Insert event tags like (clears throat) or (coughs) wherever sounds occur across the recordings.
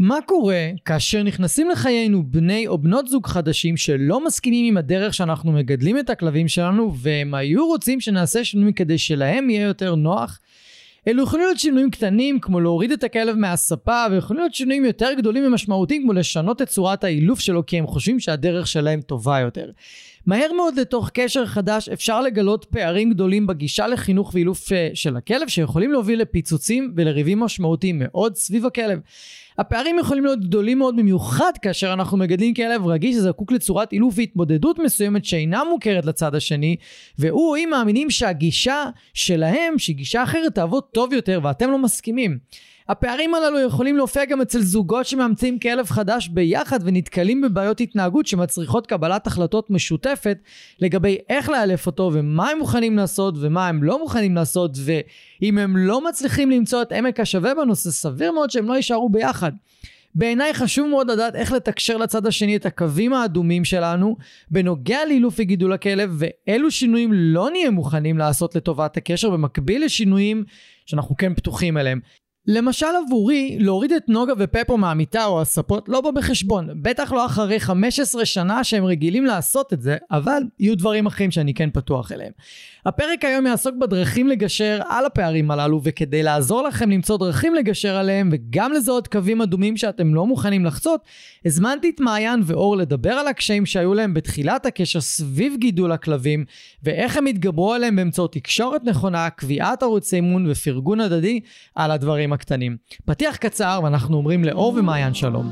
מה קורה כאשר נכנסים לחיינו בני או בנות זוג חדשים שלא מסכימים עם הדרך שאנחנו מגדלים את הכלבים שלנו והם היו רוצים שנעשה שינויים כדי שלהם יהיה יותר נוח? אלו יכולים להיות שינויים קטנים כמו להוריד את הכלב מהספה ויכולים להיות שינויים יותר גדולים ומשמעותיים כמו לשנות את צורת האילוף שלו כי הם חושבים שהדרך שלהם טובה יותר. מהר מאוד לתוך קשר חדש אפשר לגלות פערים גדולים בגישה לחינוך ואילוף אה, של הכלב שיכולים להוביל לפיצוצים ולריבים משמעותיים מאוד סביב הכלב. הפערים יכולים להיות גדולים מאוד במיוחד כאשר אנחנו מגדלים כלב רגיש שזקוק לצורת אילוף והתמודדות מסוימת שאינה מוכרת לצד השני והוא היא מאמינים שהגישה שלהם שהיא גישה אחרת תעבוד טוב יותר ואתם לא מסכימים. הפערים הללו יכולים להופיע גם אצל זוגות שמאמצים כלב חדש ביחד ונתקלים בבעיות התנהגות שמצריכות קבלת החלטות משותפת לגבי איך לאלף אותו ומה הם מוכנים לעשות ומה הם לא מוכנים לעשות ואם הם לא מצליחים למצוא את עמק השווה בנושא סביר מאוד שהם לא יישארו ביחד. בעיניי חשוב מאוד לדעת איך לתקשר לצד השני את הקווים האדומים שלנו בנוגע לאילוף וגידול הכלב ואילו שינויים לא נהיה מוכנים לעשות לטובת הקשר במקביל לשינויים שאנחנו כן פתוחים אליהם. למשל עבורי, להוריד את נוגה ופפו מהמיטה או הספות לא בא בחשבון. בטח לא אחרי 15 שנה שהם רגילים לעשות את זה, אבל יהיו דברים אחרים שאני כן פתוח אליהם. הפרק היום יעסוק בדרכים לגשר על הפערים הללו, וכדי לעזור לכם למצוא דרכים לגשר עליהם, וגם לזהות קווים אדומים שאתם לא מוכנים לחצות, הזמנתי את מעיין ואור לדבר על הקשיים שהיו להם בתחילת הקשר סביב גידול הכלבים, ואיך הם התגברו עליהם באמצעות תקשורת נכונה, קביעת ערוצי אימון ופרגון הדדי על הדברים הקטנים. פתיח קצר, ואנחנו אומרים לאור ומעיין שלום.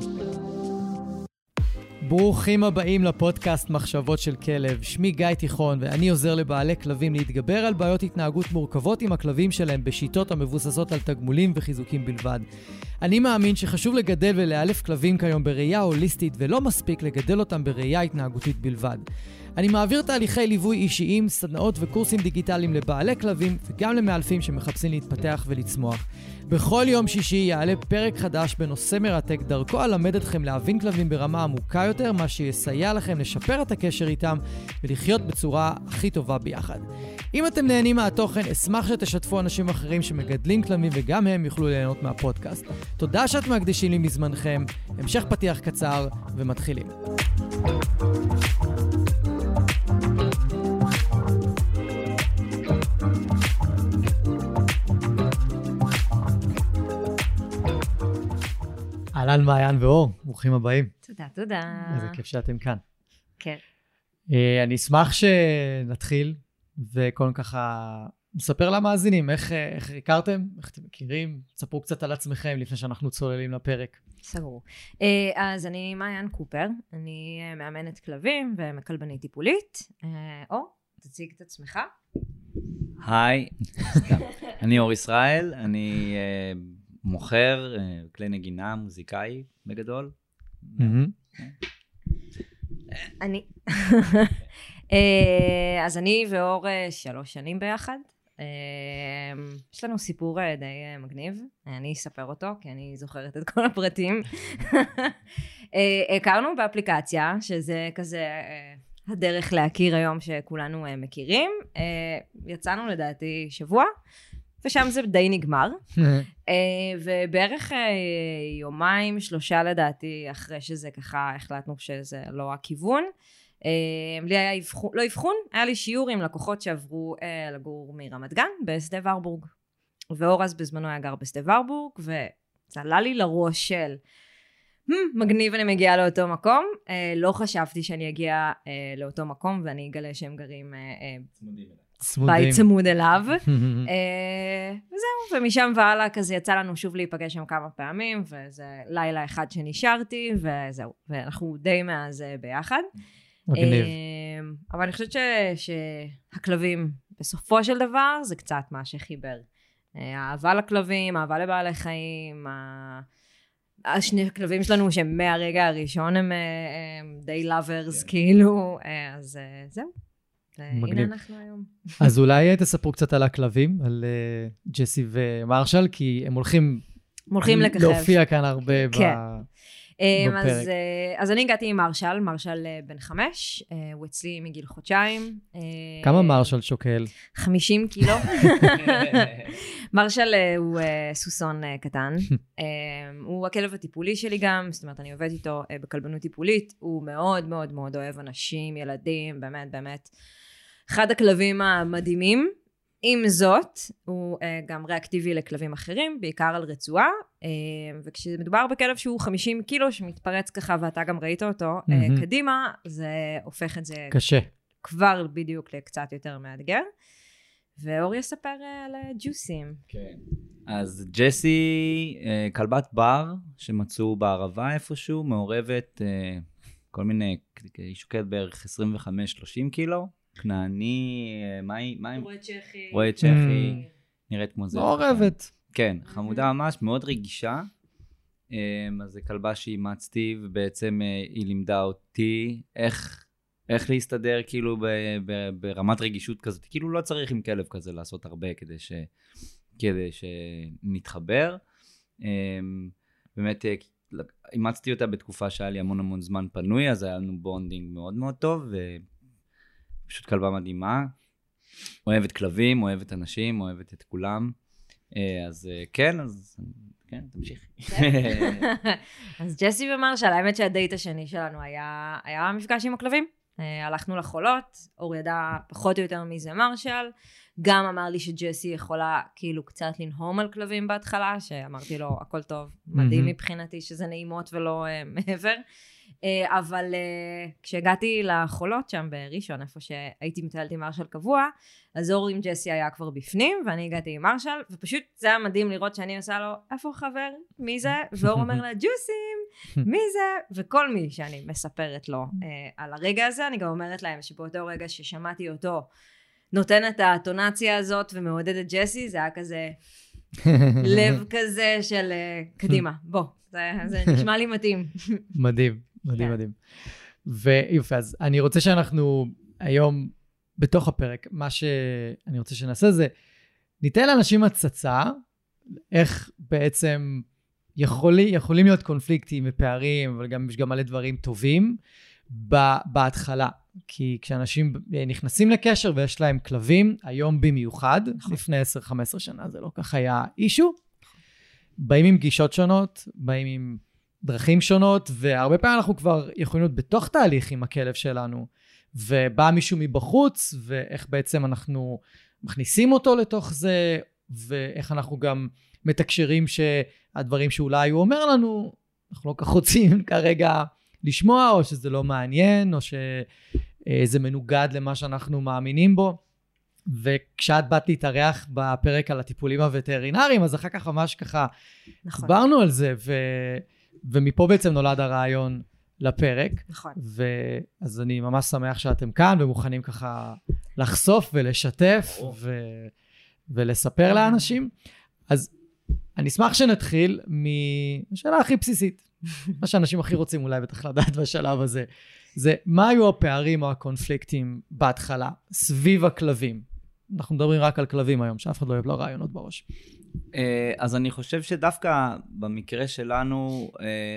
ברוכים הבאים לפודקאסט מחשבות של כלב. שמי גיא תיכון, ואני עוזר לבעלי כלבים להתגבר על בעיות התנהגות מורכבות עם הכלבים שלהם בשיטות המבוססות על תגמולים וחיזוקים בלבד. אני מאמין שחשוב לגדל ולאלף כלבים כיום בראייה הוליסטית, ולא מספיק לגדל אותם בראייה התנהגותית בלבד. אני מעביר תהליכי ליווי אישיים, סדנאות וקורסים דיגיטליים לבעלי כלבים וגם למאלפים שמחפשים להתפתח ולצמוח. בכל יום שישי יעלה פרק חדש בנושא מרתק, דרכו אלמד אתכם להבין כלבים ברמה עמוקה יותר, מה שיסייע לכם לשפר את הקשר איתם ולחיות בצורה הכי טובה ביחד. אם אתם נהנים מהתוכן, אשמח שתשתפו אנשים אחרים שמגדלים כלבים וגם הם יוכלו ליהנות מהפודקאסט. תודה שאתם מקדישים לי מזמנכם, המשך פתיח קצר ומתחילים. אהלן מעיין ואור, ברוכים הבאים. תודה, תודה. איזה כיף שאתם כאן. כן. אה, אני אשמח שנתחיל, וקודם ככה נספר למאזינים איך, אה, איך הכרתם, איך אתם מכירים, ספרו קצת על עצמכם לפני שאנחנו צוללים לפרק. סגור. אה, אז אני מעיין קופר, אני מאמנת כלבים ומכלבנית טיפולית. אור, תציג את עצמך. היי, (laughs) אני אור ישראל, אני מוכר, אה, כלי נגינה, מוזיקאי בגדול. אני, (laughs) אה, אז אני ואור אה, שלוש שנים ביחד. יש לנו סיפור די מגניב, אני אספר אותו כי אני זוכרת את כל הפרטים. (laughs) הכרנו באפליקציה, שזה כזה הדרך להכיר היום שכולנו מכירים. יצאנו לדעתי שבוע. ושם זה די נגמר. (laughs) אה, ובערך אה, יומיים, שלושה לדעתי, אחרי שזה ככה החלטנו שזה לא הכיוון. אה, לי היה אבחון, לא אבחון, היה לי שיעור עם לקוחות שעברו לגור מרמת גן בשדה ורבורג. ואור אז בזמנו היה גר בשדה ורבורג, וזה עלה לי לראש של hmm, מגניב אני מגיעה לאותו מקום. לא חשבתי שאני אגיע לאותו מקום ואני אגלה שהם גרים... צמודים אליי. צמודים. בית צמוד אליו. (laughs) אה, וזהו, ומשם והלאה כזה יצא לנו שוב להיפגש שם כמה פעמים, וזה לילה אחד שנשארתי, וזהו. ואנחנו די מאז אה, ביחד. מגניב. אה, אבל אני חושבת ש, שהכלבים, בסופו של דבר, זה קצת מה שחיבר. אהבה לכלבים, אהבה לבעלי חיים, השני הכלבים שלנו שהם מהרגע הראשון הם, הם די לאברס, כן. כאילו, אז זהו. והנה אנחנו היום. (laughs) אז אולי תספרו קצת על הכלבים, על uh, ג'סי ומרשל, כי הם הולכים... הולכים לככב. להופיע כאן הרבה כן. ב... אמ, בפרק. אז, אה, אז אני הגעתי עם מרשל, מרשל אה, בן חמש, הוא אצלי מגיל חודשיים. כמה מרשל שוקל? 50 קילו. (laughs) (laughs) מרשל הוא סוסון קטן. אה, הוא הכלב הטיפולי שלי גם, זאת אומרת, אני עובדת איתו בכלבנות טיפולית. הוא מאוד מאוד מאוד אוהב אנשים, ילדים, באמת, באמת. אחד הכלבים המדהימים. עם זאת, הוא אה, גם ריאקטיבי לכלבים אחרים, בעיקר על רצועה, אה, וכשמדובר בכלב שהוא 50 קילו, שמתפרץ ככה, ואתה גם ראית אותו, אה, מהמם. קדימה, זה הופך את זה קשה. כבר בדיוק לקצת יותר מאתגר. ואור יספר אה, על ג'וסים. כן. אז ג'סי, אה, כלבת בר שמצאו בערבה איפשהו, מעורבת אה, כל מיני, היא שוקלת בערך 25-30 קילו, כנעני, אה, מה היא, היא, צ'כי. רואה צ'כי, נראית כמו זה. מעורבת. כן, חמודה ממש, מאוד רגישה. אמ, אז זו כלבה שאימצתי, ובעצם אה, היא לימדה אותי איך, איך להסתדר כאילו ב, ב, ברמת רגישות כזאת. כאילו לא צריך עם כלב כזה לעשות הרבה כדי, ש, כדי שנתחבר. אמ, באמת אה, אימצתי אותה בתקופה שהיה לי המון המון זמן פנוי, אז היה לנו bonding מאוד מאוד טוב, ופשוט כלבה מדהימה. אוהבת כלבים, אוהבת אנשים, אוהבת את כולם. אה, אז אה, כן, אז כן, תמשיכי. (laughs) אז ג'סי ומרשל, האמת שהדייט השני שלנו היה, היה מפגש עם הכלבים. אה, הלכנו לחולות, אור ידע פחות או יותר מי זה מרשל. גם אמר לי שג'סי יכולה כאילו קצת לנהום על כלבים בהתחלה, שאמרתי לו, הכל טוב, מדהים. מבחינתי שזה נעימות ולא מעבר. אה, אבל אה, כשהגעתי לחולות שם בראשון, איפה שהייתי מטיילת עם מרשל קבוע, אז אור עם ג'סי היה כבר בפנים, ואני הגעתי עם מרשל, ופשוט זה היה מדהים לראות שאני עושה לו, איפה חבר? מי זה? ואור אומר לה, ג'וסים, מי זה? וכל מי שאני מספרת לו אה, על הרגע הזה, אני גם אומרת להם שבאותו רגע ששמעתי אותו נותן את האטונציה הזאת ומעודד את ג'סי, זה היה כזה (laughs) לב כזה של קדימה, בוא, זה, זה נשמע לי מתאים. מדהים, מדהים, כן. מדהים. ויופי, אז אני רוצה שאנחנו היום, בתוך הפרק, מה שאני רוצה שנעשה זה, ניתן לאנשים הצצה, איך בעצם יכולי, יכולים להיות קונפליקטים ופערים, אבל גם יש גם מלא דברים טובים בהתחלה. כי כשאנשים נכנסים לקשר ויש להם כלבים, היום במיוחד, נכון. לפני 10-15 שנה זה לא כך היה אישו, באים עם גישות שונות, באים עם דרכים שונות, והרבה פעמים אנחנו כבר יכולים להיות בתוך תהליך עם הכלב שלנו, ובא מישהו מבחוץ, ואיך בעצם אנחנו מכניסים אותו לתוך זה, ואיך אנחנו גם מתקשרים שהדברים שאולי הוא אומר לנו, אנחנו לא כך רוצים (laughs) כרגע לשמוע, או שזה לא מעניין, או שזה מנוגד למה שאנחנו מאמינים בו. וכשאת באת להתארח בפרק על הטיפולים הווטרינריים, אז אחר כך ממש ככה נכון, דיברנו על זה, ו... ומפה בעצם נולד הרעיון לפרק. נכון. ואז אני ממש שמח שאתם כאן ומוכנים ככה לחשוף ולשתף. ו... ולספר לאנשים. אז אני אשמח שנתחיל מהשאלה הכי בסיסית, מה שאנשים הכי רוצים אולי בטח לדעת בשלב הזה, זה מה היו הפערים או הקונפליקטים בהתחלה סביב הכלבים. אנחנו מדברים רק על כלבים היום, שאף אחד לא אוהב לו רעיונות בראש. אה, אז אני חושב שדווקא במקרה שלנו אה,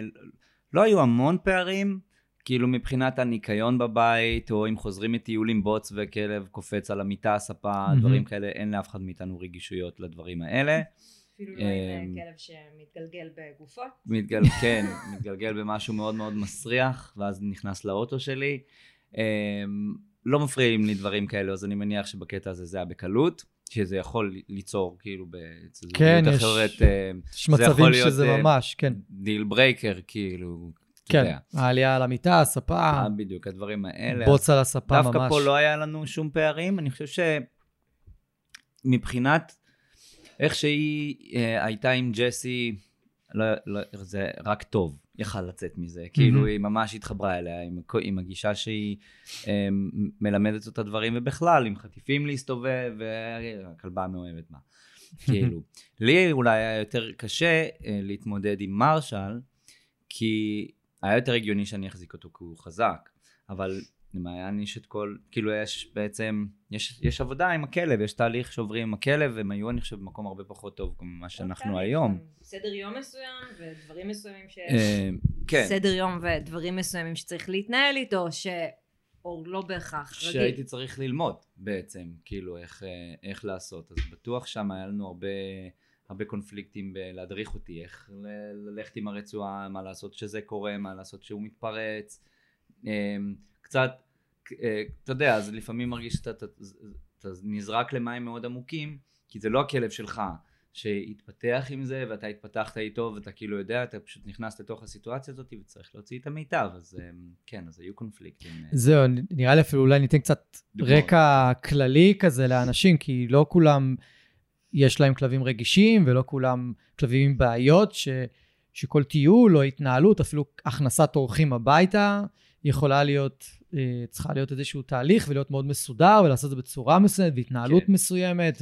לא היו המון פערים, כאילו מבחינת הניקיון בבית, או אם חוזרים מטיול עם בוץ וכלב קופץ על המיטה, הספה. דברים כאלה, אין לאף אחד מאיתנו רגישויות לדברים האלה. אפילו לא עם, אה, כלב שמתגלגל בגופות. מתגל, כן, (laughs) מתגלגל במשהו מאוד מאוד מסריח, ואז נכנס לאוטו שלי. אמ, לא מפריעים לי דברים כאלו, אז אני מניח שבקטע הזה זה היה בקלות, שזה יכול ליצור כאילו בזוגיות כן, יש- אחרת, אה, יש יכול מצבים להיות, שזה אה, ממש, כן. deal breaker, כאילו, כן, יודע. העלייה על המיטה, הספה, אה, בדיוק, הדברים האלה. בוץ על הספה ממש. דווקא פה לא היה לנו שום פערים, אני חושב שמבחינת איך שהיא אה, הייתה עם ג'סי, לא, לא, זה רק טוב, יכל לצאת מזה. כאילו היא ממש התחברה אליה עם, עם הגישה שהיא אה, מלמדת אותה דברים, ובכלל, עם חטיפים להסתובב, והכלבה מאוהבת בה. (laughs) כאילו, לי אולי היה יותר קשה אה, להתמודד עם מרשל, כי היה יותר הגיוני שאני אחזיק אותו כי הוא חזק, אבל למעיין יש את כל, כאילו יש בעצם, יש, יש עבודה עם הכלב, יש תהליך שעוברים עם הכלב, והם היו אני חושב במקום הרבה פחות טוב ממה שאנחנו היום. סדר יום מסוים ודברים מסוימים ש... אה, כן. סדר יום ודברים מסוימים שצריך להתנהל איתו, ש... או לא בהכרח, רגיל. שהייתי צריך ללמוד בעצם, כאילו איך, אה, איך לעשות. אז בטוח שם היה לנו הרבה, הרבה קונפליקטים בלהדריך אותי, איך ללכת עם הרצועה, מה לעשות שזה קורה, מה לעשות שהוא מתפרץ. קצת, אה, אתה יודע, אז לפעמים מרגיש שאתה אתה, אתה נזרק למים מאוד עמוקים, כי זה לא הכלב שלך. שהתפתח עם זה ואתה התפתחת איתו ואתה כאילו יודע אתה פשוט נכנס לתוך הסיטואציה הזאת וצריך להוציא את המיטב אז אמ, כן אז היו קונפליקטים. אה, זהו, נראה לי אפילו אולי ניתן קצת דוגמאות. רקע כללי כזה לאנשים, כי לא כולם יש להם כלבים רגישים, ולא כולם כלבים עם בעיות, ש, שכל טיול או התנהלות, אפילו הכנסת אורחים הביתה, יכולה להיות, אה, צריכה להיות איזשהו תהליך ולהיות מאוד מסודר, ולעשות את זה בצורה מסוימת, והתנהלות כן.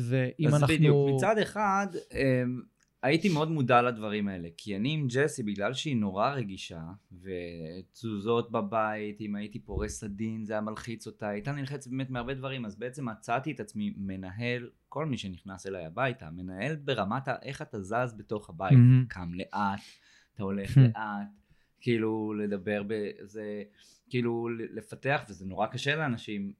ואם אנחנו... אז בדיוק, מצד אחד אמ, הייתי מאוד מודע לדברים האלה, כי אני עם ג'סי, בגלל שהיא נורא רגישה, ותזוזות בבית, אם הייתי פורס סדין, זה היה מלחיץ אותה, הייתה נלחצת באמת מהרבה דברים, אז בעצם מצאתי את עצמי מנהל כל מי שנכנס אליי הביתה, מנהל ברמת ה- איך אתה זז בתוך הבית, מהמם. קם לאט, אתה הולך. (laughs) לאט, כאילו לדבר בזה, כאילו לפתח, וזה נורא קשה לאנשים.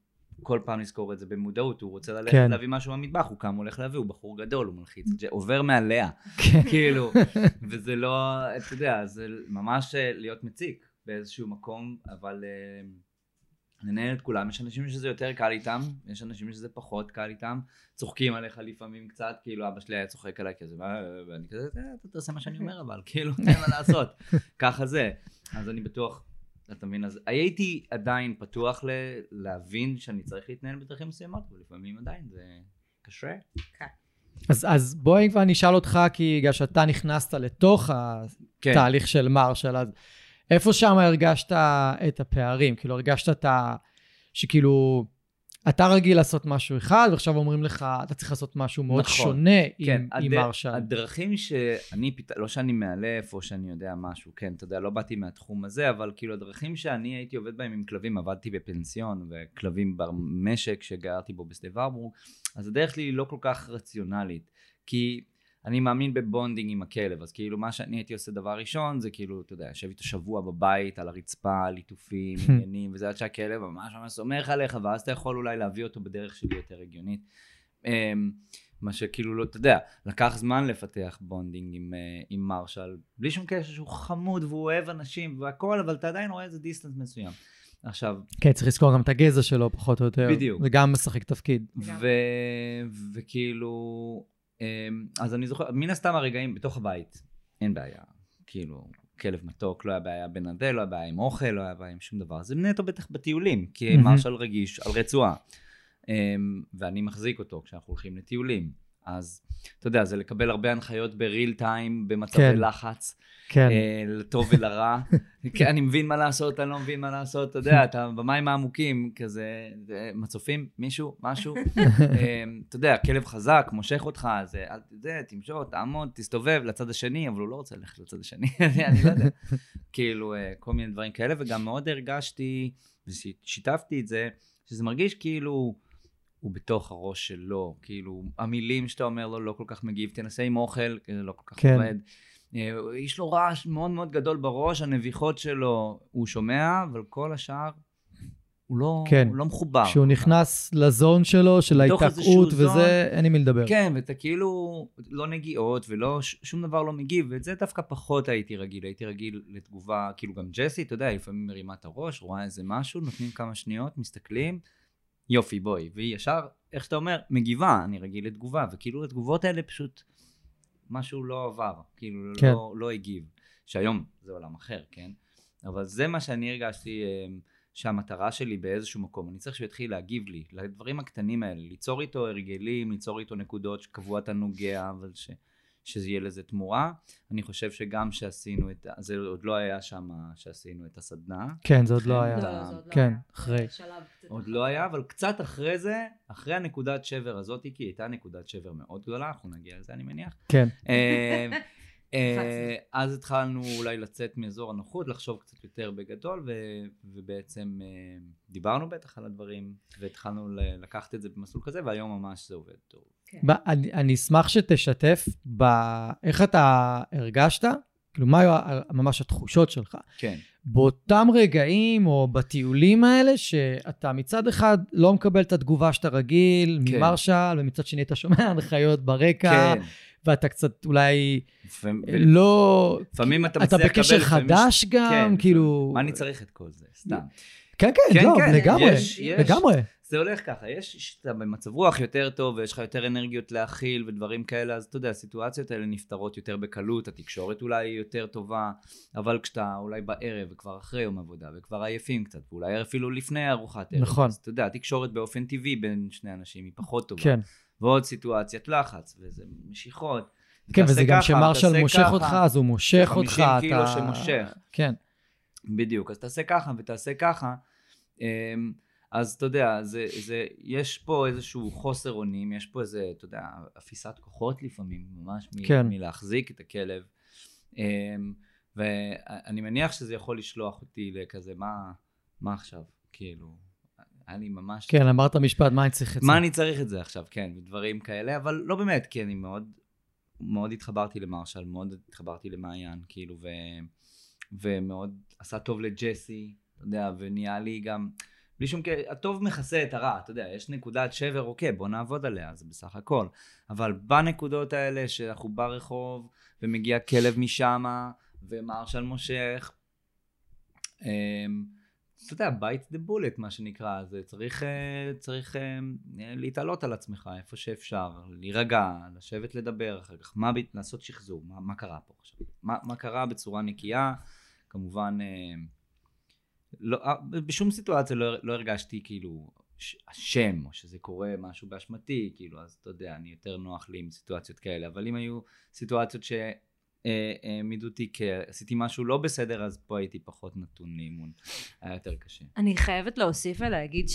כל פעם לזכור את זה במודעות, הוא רוצה ללכת כן. להביא משהו במטבח, הוא קם הולך להביא, הוא בחור גדול, הוא מלחיץ, (laughs) עובר מעליה, כן. כאילו, (laughs) וזה לא, אתה יודע, זה ממש אה, להיות מציק באיזשהו מקום, אבל אה, לנהל את כולם, יש אנשים שזה יותר קל איתם, יש אנשים שזה פחות קל איתם, צוחקים עליך לפעמים קצת, כאילו אבא שלי היה צוחק עליי כזה, "מה?" ואני כזה, "אה, אתה תעשה מה שאני אומר אבל, כאילו, אין מה לעשות, (laughs) ככה זה, אז אני בטוח, אתה מבין, אז הייתי עדיין פתוח ל- להבין שאני צריך להתנהל בדרכים מסוימות, ולפעמים עדיין זה קשה. אז, אז בואי כבר נשאל אותך, כי בגלל שאתה נכנסת לתוך כן. התהליך של מרשל, אז איפה שם הרגשת את הפערים? כאילו, הרגשת את ה... שכאילו, אתה רגיל לעשות משהו אחד, ועכשיו אומרים לך, אתה צריך לעשות משהו מאוד נכון. שונה כן, עם, הד... עם מרשל. הדרכים שאני, פת... לא שאני מאלף או שאני יודע משהו, כן, אתה יודע, לא באתי מהתחום הזה, אבל כאילו הדרכים שאני הייתי עובד בהם עם כלבים, עבדתי בפנסיון וכלבים במשק שגרתי בו בשדה ורבורג, אז הדרך שלי היא לא כל כך רציונלית, כי אני מאמין ב bonding עם הכלב, אז כאילו מה שאני הייתי עושה דבר ראשון זה כאילו, אתה יודע, יושב איתו שבוע בבית על הרצפה, ליטופים, (laughs) עניינים, וזה עד שהכלב ממש ממש סומך עליך, ואז אתה יכול אולי להביא אותו בדרך שלי יותר הגיונית. אמ, מה שכאילו לא, אתה יודע, לקח זמן לפתח bonding עם, אה, עם מרשל, בלי שום קשר שהוא חמוד והוא אוהב אנשים והכל, אבל אתה עדיין רואה איזה distance מסוים. עכשיו, כן, צריך לזכור גם את הגזע שלו, פחות או יותר. בדיוק. זה גם משחק תפקיד. ו... וכאילו, אז אני זוכר, מן הסתם הרגעים בתוך הבית, אין בעיה. כאילו, כלב מתוק, לא היה בעיה בכלל, לא היה בעיה עם אוכל, לא היה בעיה עם שום דבר. זה נטו בטח בטיולים, כי. מרשל רגיש על רצועה. אמ, ואני מחזיק אותו כשאנחנו הולכים לטיולים. אז אתה יודע, זה לקבל הרבה הנחיות בריל טיים, במצבי כן. לחץ. כן. אה, לטוב ולרע. (laughs) כן, אני מבין מה לעשות, אני לא מבין מה לעשות, אתה יודע, (laughs) אתה במים העמוקים, כזה, זה, מצופים, מישהו, משהו. (laughs) אה, אתה יודע, כלב חזק, מושך אותך, זה, אל תדע, תמשוך, תעמוד, תסתובב לצד השני, אבל הוא לא רוצה ללכת לצד השני, אני לא יודע. כאילו, אה, כל מיני דברים כאלה, וגם מאוד הרגשתי, ושיתפתי את זה, שזה מרגיש כאילו... הוא בתוך הראש שלו, כאילו, המילים שאתה אומר לו לא כל כך מגיב, תנסה עם אוכל, זה לא כל כך כן. עובד. אה, יש לו רעש מאוד מאוד גדול בראש, הנביחות שלו, הוא שומע, אבל כל השאר, הוא לא, כן. הוא לא מחובר. כשהוא נכנס לזון שלו, של ההתעקעות איזשהו זון. וזה, אין עם מי לדבר. כן, ואתה כאילו, לא נגיעות ולא, שום דבר לא מגיב, ואת זה דווקא פחות הייתי רגיל, הייתי רגיל לתגובה, כאילו גם ג'סי, אתה יודע, לפעמים מרימה את הראש, רואה איזה משהו, נותנים כמה שניות, מסתכלים, יופי, בואי, והיא ישר, איך שאתה אומר, מגיבה, אני רגיל לתגובה, וכאילו התגובות האלה פשוט, משהו לא עבר, כאילו כן. לא, לא הגיב, שהיום זה עולם אחר, כן? אבל זה מה שאני הרגשתי אה, שהמטרה שלי באיזשהו מקום, אני צריך שהוא יתחיל להגיב לי, לדברים הקטנים האלה, ליצור איתו הרגלים, ליצור איתו נקודות שקבוע אתה נוגע, אבל ש, שזה יהיה לזה תמורה. אני חושב שגם שעשינו את, ה- זה עוד לא היה שם שעשינו את הסדנה, כן, זה עוד לא כן. היה. לא, זה עוד לא כן, היה. אחרי. עוד. לא היה, אבל קצת אחרי זה, אחרי הנקודת שבר הזאת, כי הייתה נקודת שבר מאוד גדולה, אנחנו נגיע לזה אני מניח. כן. אה, (laughs) אה. אז התחלנו אולי לצאת מאזור הנוחות, לחשוב קצת יותר בגדול, ו- ובעצם אה, דיברנו בטח על הדברים, והתחלנו לקחת את זה במסלול כזה, והיום ממש זה עובד טוב. כן. ב- אני, אני אשמח שתשתף באיך אתה הרגשת כאילו, מה היו ממש התחושות שלך? כן. באותם רגעים או בטיולים האלה, שאתה מצד אחד לא מקבל את התגובה שאתה רגיל כן. ממרשל, ומצד שני אתה שומע (laughs) הנחיות ברקע, כן. ואתה קצת אולי ו- לא... לפעמים אתה אתה מצליח בקשר לקבל, לפעמים חדש יש- גם, כן, כאילו... מה אני צריך את כל זה? סתם. כן, כן, כן, לא, כן, לגמרי, יש- יש. לגמרי. זה הולך ככה, יש, שאתה במצב רוח יותר טוב ויש לך יותר אנרגיות להכיל ודברים כאלה, אז אתה יודע, הסיטואציות האלה נפתרות יותר בקלות, התקשורת אולי היא יותר טובה, אבל כשאתה אולי בערב וכבר אחרי יום עבודה וכבר עייפים קצת, ואולי אפילו לפני ארוחת ערב, נכון. אז אתה יודע, התקשורת באופן טבעי בין שני אנשים היא פחות טובה. כן. ועוד סיטואציית לחץ, וזה משיכות. כן, וזה גם שמרשל מושך ככה. אותך, אז הוא מושך 50 אותך, אתה... קילו שמושך. כן. בדיוק, אז תעשה ככה ותעשה ככה. אז אתה יודע, זה, זה, יש פה איזשהו חוסר אונים, יש פה איזה, אתה יודע, אפיסת כוחות לפעמים, ממש, מ, כן. מלהחזיק את הכלב. אמ, ואני מניח שזה יכול לשלוח אותי לכזה, מה, מה עכשיו? כאילו, היה לי ממש... כן, אמרת משפט, מה אני צריך את זה? מה אני צריך את זה עכשיו, כן, ודברים כאלה, אבל לא באמת, כי אני מאוד, מאוד התחברתי למרשל, מאוד התחברתי למעיין, כאילו, ו, ומאוד עשה טוב לג'סי, אתה יודע, ונהיה לי גם, בלי שום קשר, הטוב מכסה את הרע, אתה יודע, יש נקודת שבר, אוקיי, בוא נעבוד עליה, זה בסך הכל, אבל בנקודות האלה שאנחנו ברחוב, ומגיע כלב משמה, ומרשל מושך, אמ, אתה יודע, bite the bullet, מה שנקרא, זה צריך, אה, צריך אה, להתעלות על עצמך איפה שאפשר, להירגע, לשבת לדבר אחר כך, מה, לעשות שחזור, מה, מה קרה פה עכשיו, מה, מה קרה בצורה נקייה, כמובן, אה, לא, אה, בשום סיטואציה לא, לא הרגשתי כאילו אשם, או שזה קורה משהו באשמתי, כאילו, אז אתה יודע, אני יותר נוח לי עם סיטואציות כאלה, אבל אם היו סיטואציות ש... אה, העמידו אותי כי עשיתי משהו לא בסדר, אז פה הייתי פחות נתון לאימון. היה יותר קשה. אני חייבת להוסיף ולהגיד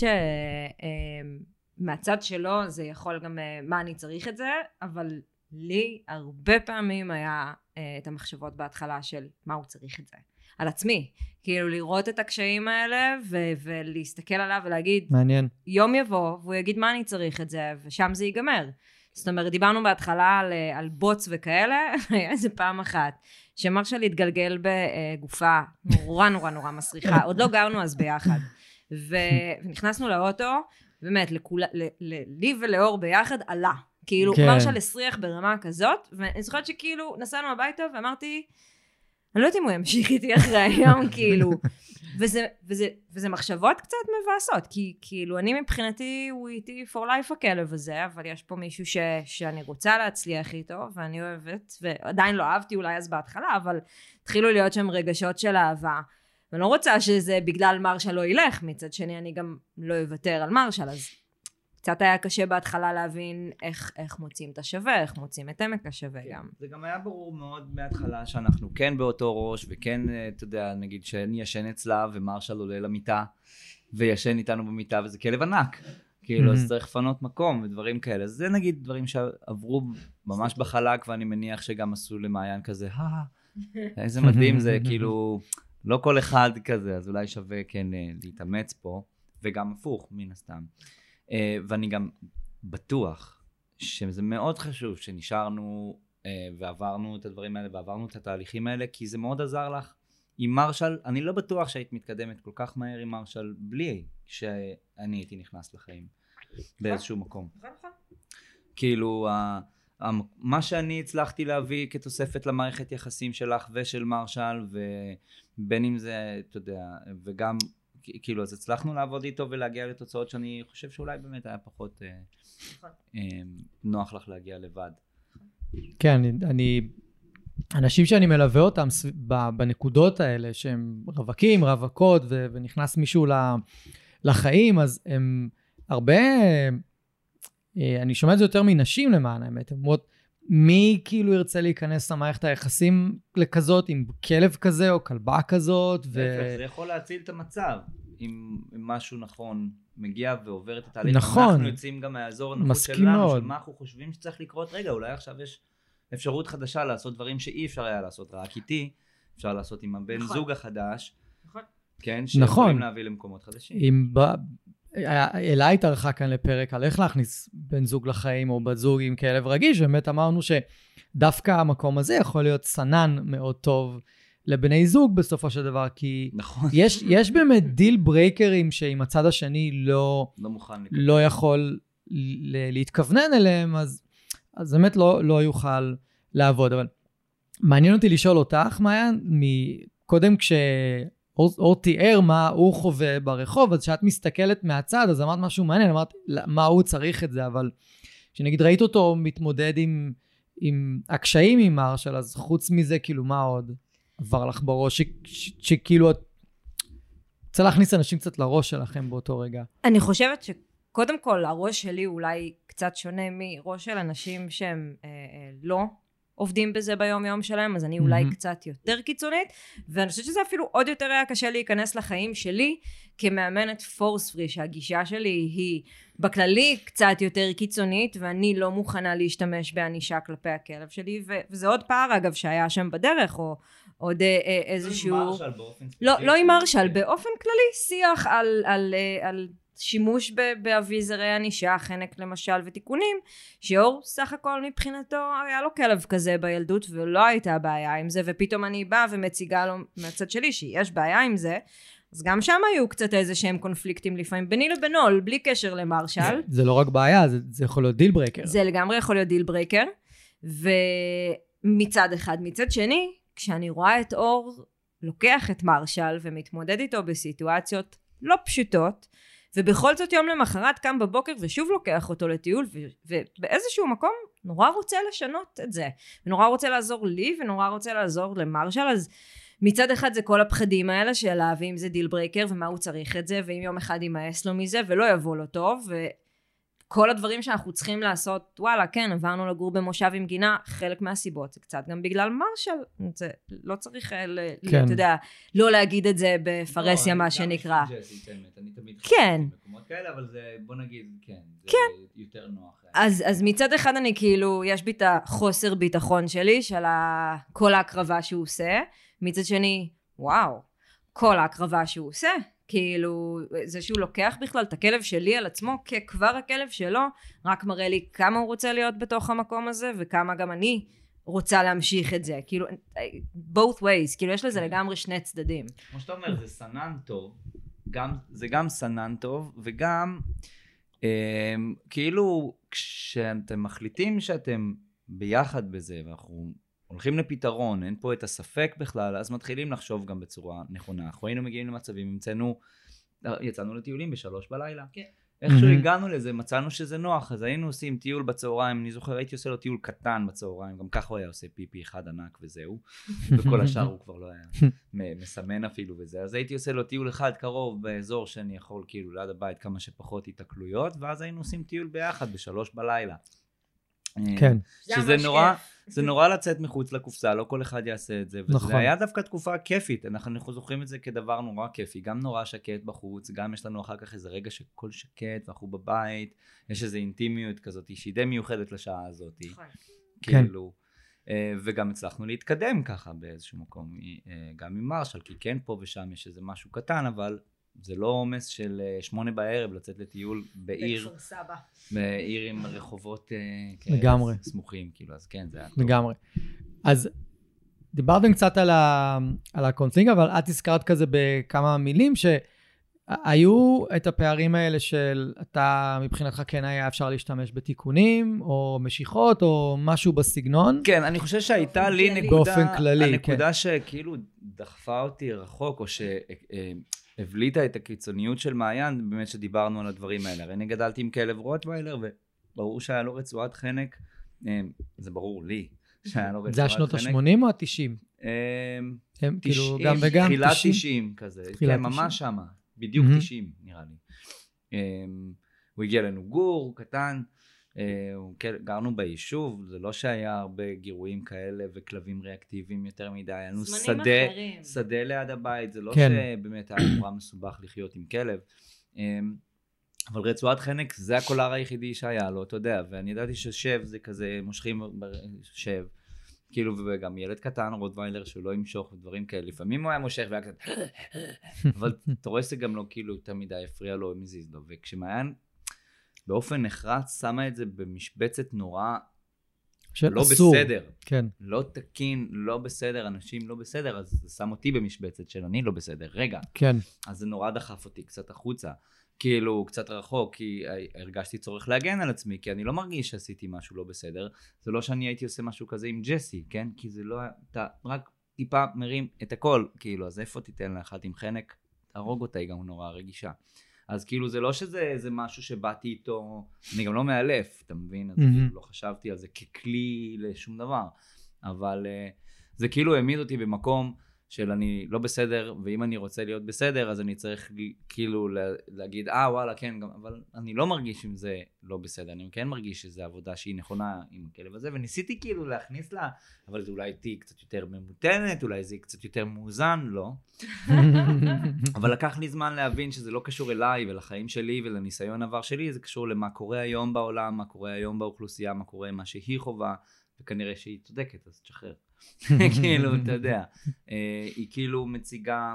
שמהצד שלו זה יכול גם אה, מה אני צריך את זה, אבל לי הרבה פעמים היה אה, את המחשבות בהתחלה של מה הוא צריך את זה. על עצמי. כאילו לראות את הקשיים האלה ו- ולהסתכל עליו ולהגיד מעניין. יום יבוא והוא יגיד מה אני צריך את זה ושם זה ייגמר. זאת אומרת דיברנו בהתחלה על, על בוץ וכאלה, היה (laughs) איזה פעם אחת שמרשל התגלגל בגופה נורא נורא נורא מסריחה, עוד לא גרנו אז ביחד. ו- ונכנסנו לאוטו, באמת, לכול, ל- ל- לי ולאור ביחד עלה. כאילו. כן. מרשל הסריח ברמה כזאת, ואני זוכרת שכאילו נסענו הביתה ואמרתי, אני לא יודעת אם הוא ימשיך איתי אחרי היום, (laughs) כאילו. וזה, וזה, וזה מחשבות קצת מבאסות, כי כאילו אני מבחינתי הוא איתי for life הכלב הזה, אבל יש פה מישהו ש, שאני רוצה להצליח איתו, ואני אוהבת, ועדיין לא אהבתי אולי אז בהתחלה, אבל התחילו להיות שם רגשות של אהבה. ואני לא רוצה שזה בגלל מרשל לא ילך, מצד שני אני גם לא אוותר על מרשל, אז קצת היה קשה בהתחלה להבין איך, איך מוצאים את השווה, איך מוצאים את עמק השווה גם. זה גם היה ברור מאוד מההתחלה שאנחנו כן באותו ראש, וכן, אה, אתה יודע, נגיד שאני ישן אצלה ומרשל עולה למיטה, וישן איתנו במיטה, וזה כלב ענק. כאילו, אז Mhm. צריך לפנות מקום ודברים כאלה. זה נגיד דברים שעברו ממש בחלק, ואני מניח שגם עשו למעיין כזה, אה, (laughs) איזה מדהים זה, (laughs) כאילו, לא כל אחד כזה, אז אולי שווה כן אה, להתאמץ פה, וגם הפוך, מן הסתם. אה, ואני גם בטוח שזה מאוד חשוב שנשארנו אה, ועברנו את הדברים האלה ועברנו את התהליכים האלה, כי זה מאוד עזר לך. עם מרשל, אני לא בטוח שהיית מתקדמת כל כך מהר עם מרשל בלי שאני הייתי נכנס לחיים באיזשהו מקום. כאילו, ה- ה- מה שאני הצלחתי להביא כתוספת למערכת יחסים שלך ושל מרשל, ובין אם זה, אתה יודע, וגם, כאילו, אז הצלחנו לעבוד איתו ולהגיע לתוצאות שאני חושב שאולי באמת היה פחות אה, אה, נוח לך להגיע לבד. כן, אני, אני... אנשים שאני מלווה אותם בנקודות האלה, שהם רווקים, רווקות, ו- ונכנס מישהו ל- לחיים, אז הם הרבה... אה, אני שומע את זה יותר מנשים למען האמת, הן אומרות, מי כאילו ירצה להיכנס למערכת היחסים לכזאת, עם כלב כזה או כלבה כזאת, ו... זה יכול להציל את המצב. אם אם משהו נכון מגיע ועובר את התהליך, נכון. אנחנו יוצאים גם מהאזור הנוחות שלנו, מאוד. של מה אנחנו חושבים שצריך לקרות. רגע, אולי עכשיו יש אפשרות חדשה לעשות דברים שאי אפשר היה לעשות רק איתי, אפשר לעשות עם הבן נכון. זוג החדש, נכון. כן, נכון. שיכולים להביא למקומות חדשים. אם ב... אלה התארחה כאן לפרק על איך להכניס בן זוג לחיים או בת זוג עם כלב רגיש, ובאמת אמרנו שדווקא המקום הזה יכול להיות סנן מאוד טוב לבני זוג בסופו של דבר, כי נכון. יש, יש באמת deal breaker ים שאם הצד השני לא, לא מוכן. לא יכול ל- להתכוונן אליהם, אז, אז באמת לא, לא יוכל לעבוד. אבל מעניין אותי לשאול אותך, מעיין, קודם כשאור תיאר מה הוא חווה ברחוב, אז כשאת מסתכלת מהצד, אז אמרת משהו מעניין, אמרת מה הוא צריך את זה, אבל כשנגיד ראית אותו מתמודד עם, עם הקשיים עם מרשל, אז חוץ מזה, כאילו, מה עוד עבר לך בראש, שכאילו את... רוצה להכניס אנשים קצת לראש שלכם באותו רגע. אני חושבת שקודם כל הראש שלי אולי קצת שונה מראש של אנשים שהם אה, אה, לא עובדים בזה ביום יום שלהם, אז אני אולי mm-hmm. קצת יותר קיצונית, ואני חושבת שזה אפילו עוד יותר היה קשה להיכנס לחיים שלי כמאמנת פורס פרי, שהגישה שלי היא בכללי קצת יותר קיצונית, ואני לא מוכנה להשתמש בענישה כלפי הכלב שלי, ו- וזה עוד פער אגב שהיה שם בדרך, או עוד אה, אה איזשהו... לא עם מרשל באופן ספציפי. לא, לא עם מרשל, באופן כללי שיח על, על, על, אה, על שימוש באביזרי ענישה, חנק למשל ותיקונים, שאור סך הכל מבחינתו היה לו כלב כזה בילדות ולא הייתה בעיה עם זה, ופתאום אני באה ומציגה לו מהצד שלי שיש בעיה עם זה, אז גם שם היו קצת איזה שהם קונפליקטים לפעמים ביני לבינו, בלי קשר למרשל. זה, זה לא רק בעיה, זה, זה יכול להיות deal breaker. זה לגמרי יכול להיות deal breaker, ומצד אחד. מצד שני, כשאני רואה את אור לוקח את מרשל ומתמודד איתו בסיטואציות לא פשוטות, ובכל זאת יום למחרת קם בבוקר ושוב לוקח אותו לטיול ו- ובאיזשהו מקום נורא רוצה לשנות את זה. ונורא רוצה לעזור לי ונורא רוצה לעזור למרשל. אז מצד אחד זה כל הפחדים האלה של ואם זה deal breaker ומה הוא צריך את זה ואם יום אחד יימאס לו מזה ולא יבוא לו טוב כל הדברים שאנחנו צריכים לעשות, וואלה, כן, עברנו לגור במושב עם גינה, חלק מהסיבות זה קצת גם בגלל מרשל, זה לא צריך, אה, כן. אתה יודע, לא להגיד את זה בפרהסיה, לא, מה שנקרא. אני תמיד כן. במקומות כאלה, אבל זה, בוא נגיד, כן, זה כן. יותר נוח. אז, אז מצד אחד אני כאילו, יש בי את החוסר ביטחון שלי, של כל ההקרבה שהוא עושה, מצד שני, וואו, כל ההקרבה שהוא עושה, כאילו זה שהוא לוקח בכלל את הכלב שלי על עצמו ככבר הכלב שלו רק מראה לי כמה הוא רוצה להיות בתוך המקום הזה וכמה גם אני רוצה להמשיך את זה כאילו both ways כאילו יש לזה כן. לגמרי שני צדדים כמו שאתה אומר זה סנן טוב גם, זה גם סנן טוב וגם אה, כאילו כשאתם מחליטים שאתם ביחד בזה ואנחנו הולכים לפתרון, אין פה את הספק בכלל, אז מתחילים לחשוב גם בצורה נכונה. אנחנו היינו מגיעים למצבים, המצאנו, יצאנו לטיולים בשלוש בלילה. כן. איכשהו הגענו לזה, מצאנו שזה נוח, אז היינו עושים טיול בצהריים, אני זוכר, הייתי עושה לו טיול קטן בצהריים, גם ככה הוא היה עושה פיפי אחד ענק וזהו, (laughs) וכל השאר הוא כבר לא היה מסמן אפילו וזה, אז הייתי עושה לו טיול אחד קרוב באזור שאני יכול כאילו ליד הבית כמה שפחות התקלויות, ואז היינו עושים טיול ביחד בשלוש בלילה. כן. שזה נורא, זה נורא לצאת מחוץ לקופסה, לא כל אחד יעשה את זה. נכון. וזה היה דווקא תקופה כיפית, אנחנו זוכרים את זה כדבר נורא כיפי, גם נורא שקט בחוץ, גם יש לנו אחר כך איזה רגע שכל שקט ואנחנו בבית, יש איזו אינטימיות כזאת שהיא די מיוחדת לשעה הזאת. נכון. כאילו, אה, וגם הצלחנו להתקדם ככה באיזשהו מקום, אה, גם עם מרשל, כי כן פה ושם יש איזה משהו קטן, אבל זה לא עומס של אה, שמונה בערב לצאת לטיול בעיר. בכפר סבא. בעיר עם רחובות אה, לגמרי. סמוכים, כאילו, אז כן, זה היה טוב. לגמרי. אז דיברתם קצת על, ה, על הקונפלינג, אבל את הזכרת כזה בכמה מילים שהיו את הפערים האלה של אתה, מבחינתך כן היה אפשר להשתמש בתיקונים, או משיכות, או משהו בסגנון. כן, אני חושב שהייתה לי נקודה, באופן כללי, הנקודה כן. שכאילו דחפה אותי רחוק, או ש... הבליטה את הקיצוניות של מעיין, באמת שדיברנו על הדברים האלה. הרי אני גדלתי עם כלב רוטוויילר, וברור שהיה לו רצועת חנק, אה, זה ברור לי, שהיה לו רצועת חנק. זה השנות ה-80 או ה-90? אה, הם כאילו גם וגם? תחילת 90 כזה, כן, ממש שמה, בדיוק 90 נראה לי. אה, הוא הגיע לנו גור, קטן, גרנו ביישוב, זה לא שהיה הרבה גירויים כאלה וכלבים ריאקטיביים יותר מדי, היה לנו שדה, שדה ליד הבית, זה לא כן. שבאמת היה נורא מסובך לחיות עם כלב. אה, אבל רצועת חנק זה הקולר היחידי שהיה לו, אתה יודע, ואני ידעתי ששב זה כזה, מושכים שב, כאילו, וגם ילד קטן, רוטוויילר, שהוא לא ימשוך ודברים כאלה. לפעמים הוא היה מושך והיה כזה... (laughs) אבל אתה רואה שזה גם לא כאילו יותר מדי הפריע לו, מזיז לו. וכשמעיין באופן נחרץ שמה את זה במשבצת נורא של לא אסור. בסדר. כן. לא תקין, לא בסדר, אנשים לא בסדר, אז זה שם אותי במשבצת של אני לא בסדר. רגע, כן. אז זה נורא דחף אותי קצת החוצה. כאילו, קצת רחוק, כי הרגשתי צורך להגן על עצמי, כי אני לא מרגיש שעשיתי משהו לא בסדר. זה לא שאני הייתי עושה משהו כזה עם ג'סי, כן? כי זה לא... אתה רק טיפה מרים את הכל, כאילו, אז איפה תיתן לה אחת עם חנק? תהרוג אותה, היא גם נורא רגישה. אז כאילו זה לא שזה איזה משהו שבאתי איתו, אני גם לא מאלף, אתה מבין? אז. כאילו לא חשבתי על זה ככלי לשום דבר. אבל אה, זה כאילו העמיד אותי במקום של אני לא בסדר, ואם אני רוצה להיות בסדר, אז אני צריך כאילו לה- להגיד, אה וואלה, כן, גם, אבל אני לא מרגיש עם זה לא בסדר, אני כן מרגיש שזו עבודה שהיא נכונה עם הכלב הזה, וניסיתי כאילו להכניס לה, אבל זה אולי תהיי קצת יותר ממותנת, אולי זה יהיה קצת יותר מאוזן, לא. (laughs) אבל לקח לי זמן להבין שזה לא קשור אליי ולחיים שלי ולניסיון עבר שלי, זה קשור למה קורה היום בעולם, מה קורה היום באוכלוסייה, מה קורה עם מה שהיא חווה, וכנראה שהיא צודקת, אז תשחרר. (laughs) כאילו, אתה (laughs) יודע, אה, היא כאילו מציגה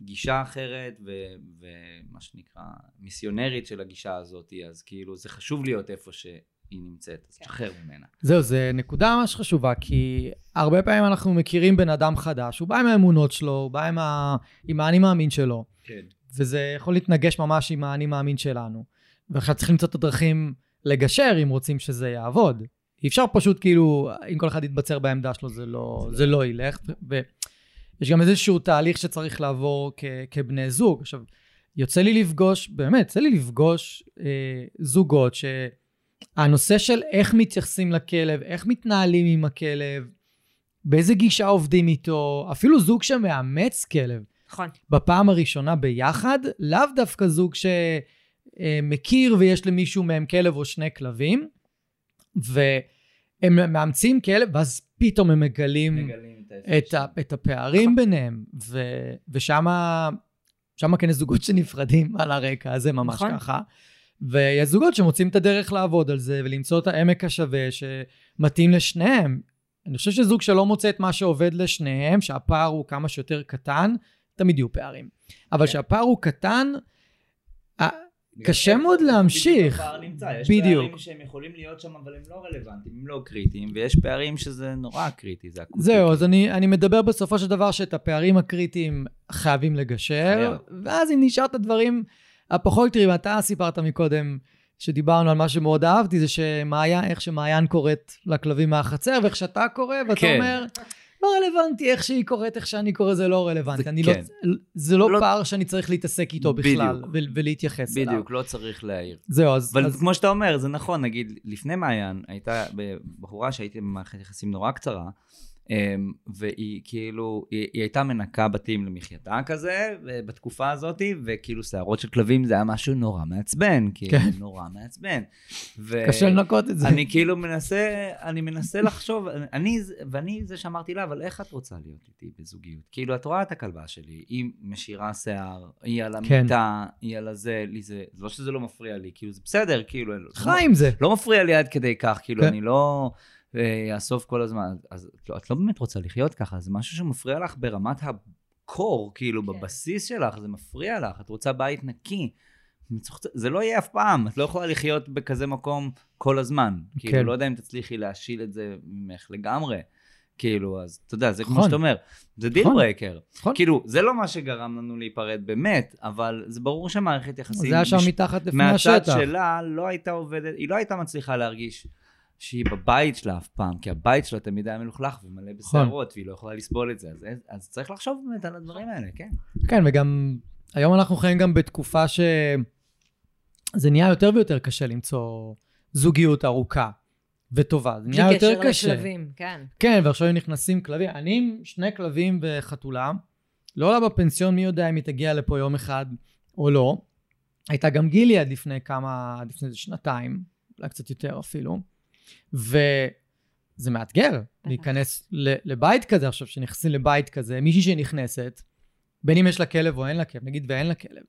גישה אחרת, ו- ומה שנקרא, מיסיונרית של הגישה הזאת, אז כאילו, זה חשוב להיות איפה שהיא נמצאת, אז תשחרר ממנה. זהו, זו נקודה ממש חשובה, כי הרבה פעמים אנחנו מכירים בן אדם חדש, הוא בא עם האמונות שלו, הוא בא עם, ה... עם האני מאמין שלו, כן. וזה יכול להתנגש ממש עם האני מאמין שלנו. ועכשיו צריך למצוא את הדרכים לגשר אם רוצים שזה יעבוד. אי אפשר פשוט כאילו, אם כל אחד יתבצר בעמדה שלו, זה לא, זה לא ילך. ויש גם איזשהו תהליך שצריך לעבור כ, כבני זוג. עכשיו, יוצא לי לפגוש, באמת, יוצא לי לפגוש אה, זוגות שהנושא של איך מתייחסים לכלב, איך מתנהלים עם הכלב, באיזה גישה עובדים איתו, אפילו זוג שמאמץ כלב. נכון. בפעם הראשונה ביחד, לאו דווקא זוג שמכיר ויש למישהו מהם כלב או שני כלבים, והם מאמצים כלב, ואז פתאום הם מגלים מגלים את את, ה, את הפערים ביניהם, ו, ושם שם כן יש זוגות שנפרדים על הרקע הזה, ממש נכון. ככה. ויש זוגות שמוצאים את הדרך לעבוד על זה ולמצוא את העמק השווה שמתאים לשניהם. אני חושב שזוג שלא מוצא את מה שעובד לשניהם, שהפער הוא כמה שיותר קטן, תמיד יהיו פערים. אבל כן. שהפער הוא קטן, קשה מאוד להמשיך. בדיוק הפער נמצא. יש בדיוק. פערים שהם יכולים להיות שם אבל הם לא רלוונטיים, הם לא קריטיים, ויש פערים שזה נורא קריטי, זה אקוטי. זהו, אז אני, אני מדבר בסופו של דבר שאת הפערים הקריטיים חייבים לגשר, ואז אם נשאר את הדברים הפחות קריטיים, אתה סיפרת מקודם, שדיברנו על מה שמאוד אהבתי, זה שמעיין, איך שמעיין קוראת לכלבים מהחצר, ואיך שאתה קורא, ואתה כן. אומר, לא רלוונטי איך שהיא קוראת, איך שאני קורא, זה לא רלוונטי. זה אני כן. לא, זה לא, לא- פער שאני צריך להתעסק איתו בכלל, בדיוק. ו- ולהתייחס אליו. בדיוק, לא צריך להעיר. זהו, אז... אבל אז כמו שאתה אומר, זה נכון, נגיד, לפני מעיין, הייתה בחורה שהייתי במערכת יחסים נורא קצרה, והיא כאילו, היא, היא הייתה מנקה בתים למחייתה כזה, בתקופה הזאת, וכאילו שערות של כלבים זה היה משהו נורא מעצבן, כאילו, כן. נורא מעצבן. ו- קשה לנקות את זה. אני כאילו מנסה, אני מנסה לחשוב, אני, ואני זה שאמרתי לה, אבל איך את רוצה להיות איתי בזוגיות? כאילו, את רואה את הכלבה שלי, היא משאירה שיער, היא על כן. המיטה, היא על הזה, לי זה, לא שזה לא מפריע לי, כאילו, זה בסדר, כאילו, חי עם זה. לא מפריע לי עד כדי כך, כאילו, כן. אני לא אאסוף כל הזמן. אז את לא- את לא באמת רוצה לחיות ככה, זה משהו שמפריע לך ברמת הקור, כאילו, כן. בבסיס שלך, זה מפריע לך, את רוצה בית נקי. זה לא יהיה אף פעם, את לא יכולה לחיות בכזה מקום כל הזמן. כאילו, כן. לא יודע אם תצליחי להשיל את זה ממך לגמרי. כאילו, אז אתה יודע, זה כמו נכון. שאתה אומר, זה דיל נכון. breaker. נכון. כאילו, זה לא מה שגרם לנו להיפרד באמת, אבל זה ברור שמערכת יחסים... זה היה שם מש- מתחת לפני מהצד השטח. שלה לא הייתה עובדת, היא לא הייתה מצליחה להרגיש שהיא בבית שלה אף פעם, כי הבית שלה תמיד היה מלוכלך ומלא בשערות, והיא לא יכולה לסבול את זה, אז, אז צריך לחשוב באמת על הדברים האלה, כן. כן, וגם היום אנחנו חיים גם בתקופה שזה נהיה יותר ויותר קשה למצוא זוגיות ארוכה וטובה. זה נהיה בלי יותר קשר קשה. לכלבים, כן. כן, ועכשיו נכנסים כלבים. אני עם שני כלבים וחתולה, לא עולה בפנסיון, מי יודע אם היא תגיע לפה יום אחד או לא. הייתה גם גילי עד לפני כמה, עד לפני איזה שנתיים, אולי קצת יותר אפילו. וזה מאתגר להיכנס לבית כזה עכשיו, שנכנסים לבית כזה, מישהי שנכנסת, בין אם יש לה כלב או אין לה כלב, נגיד ואין לה כלב,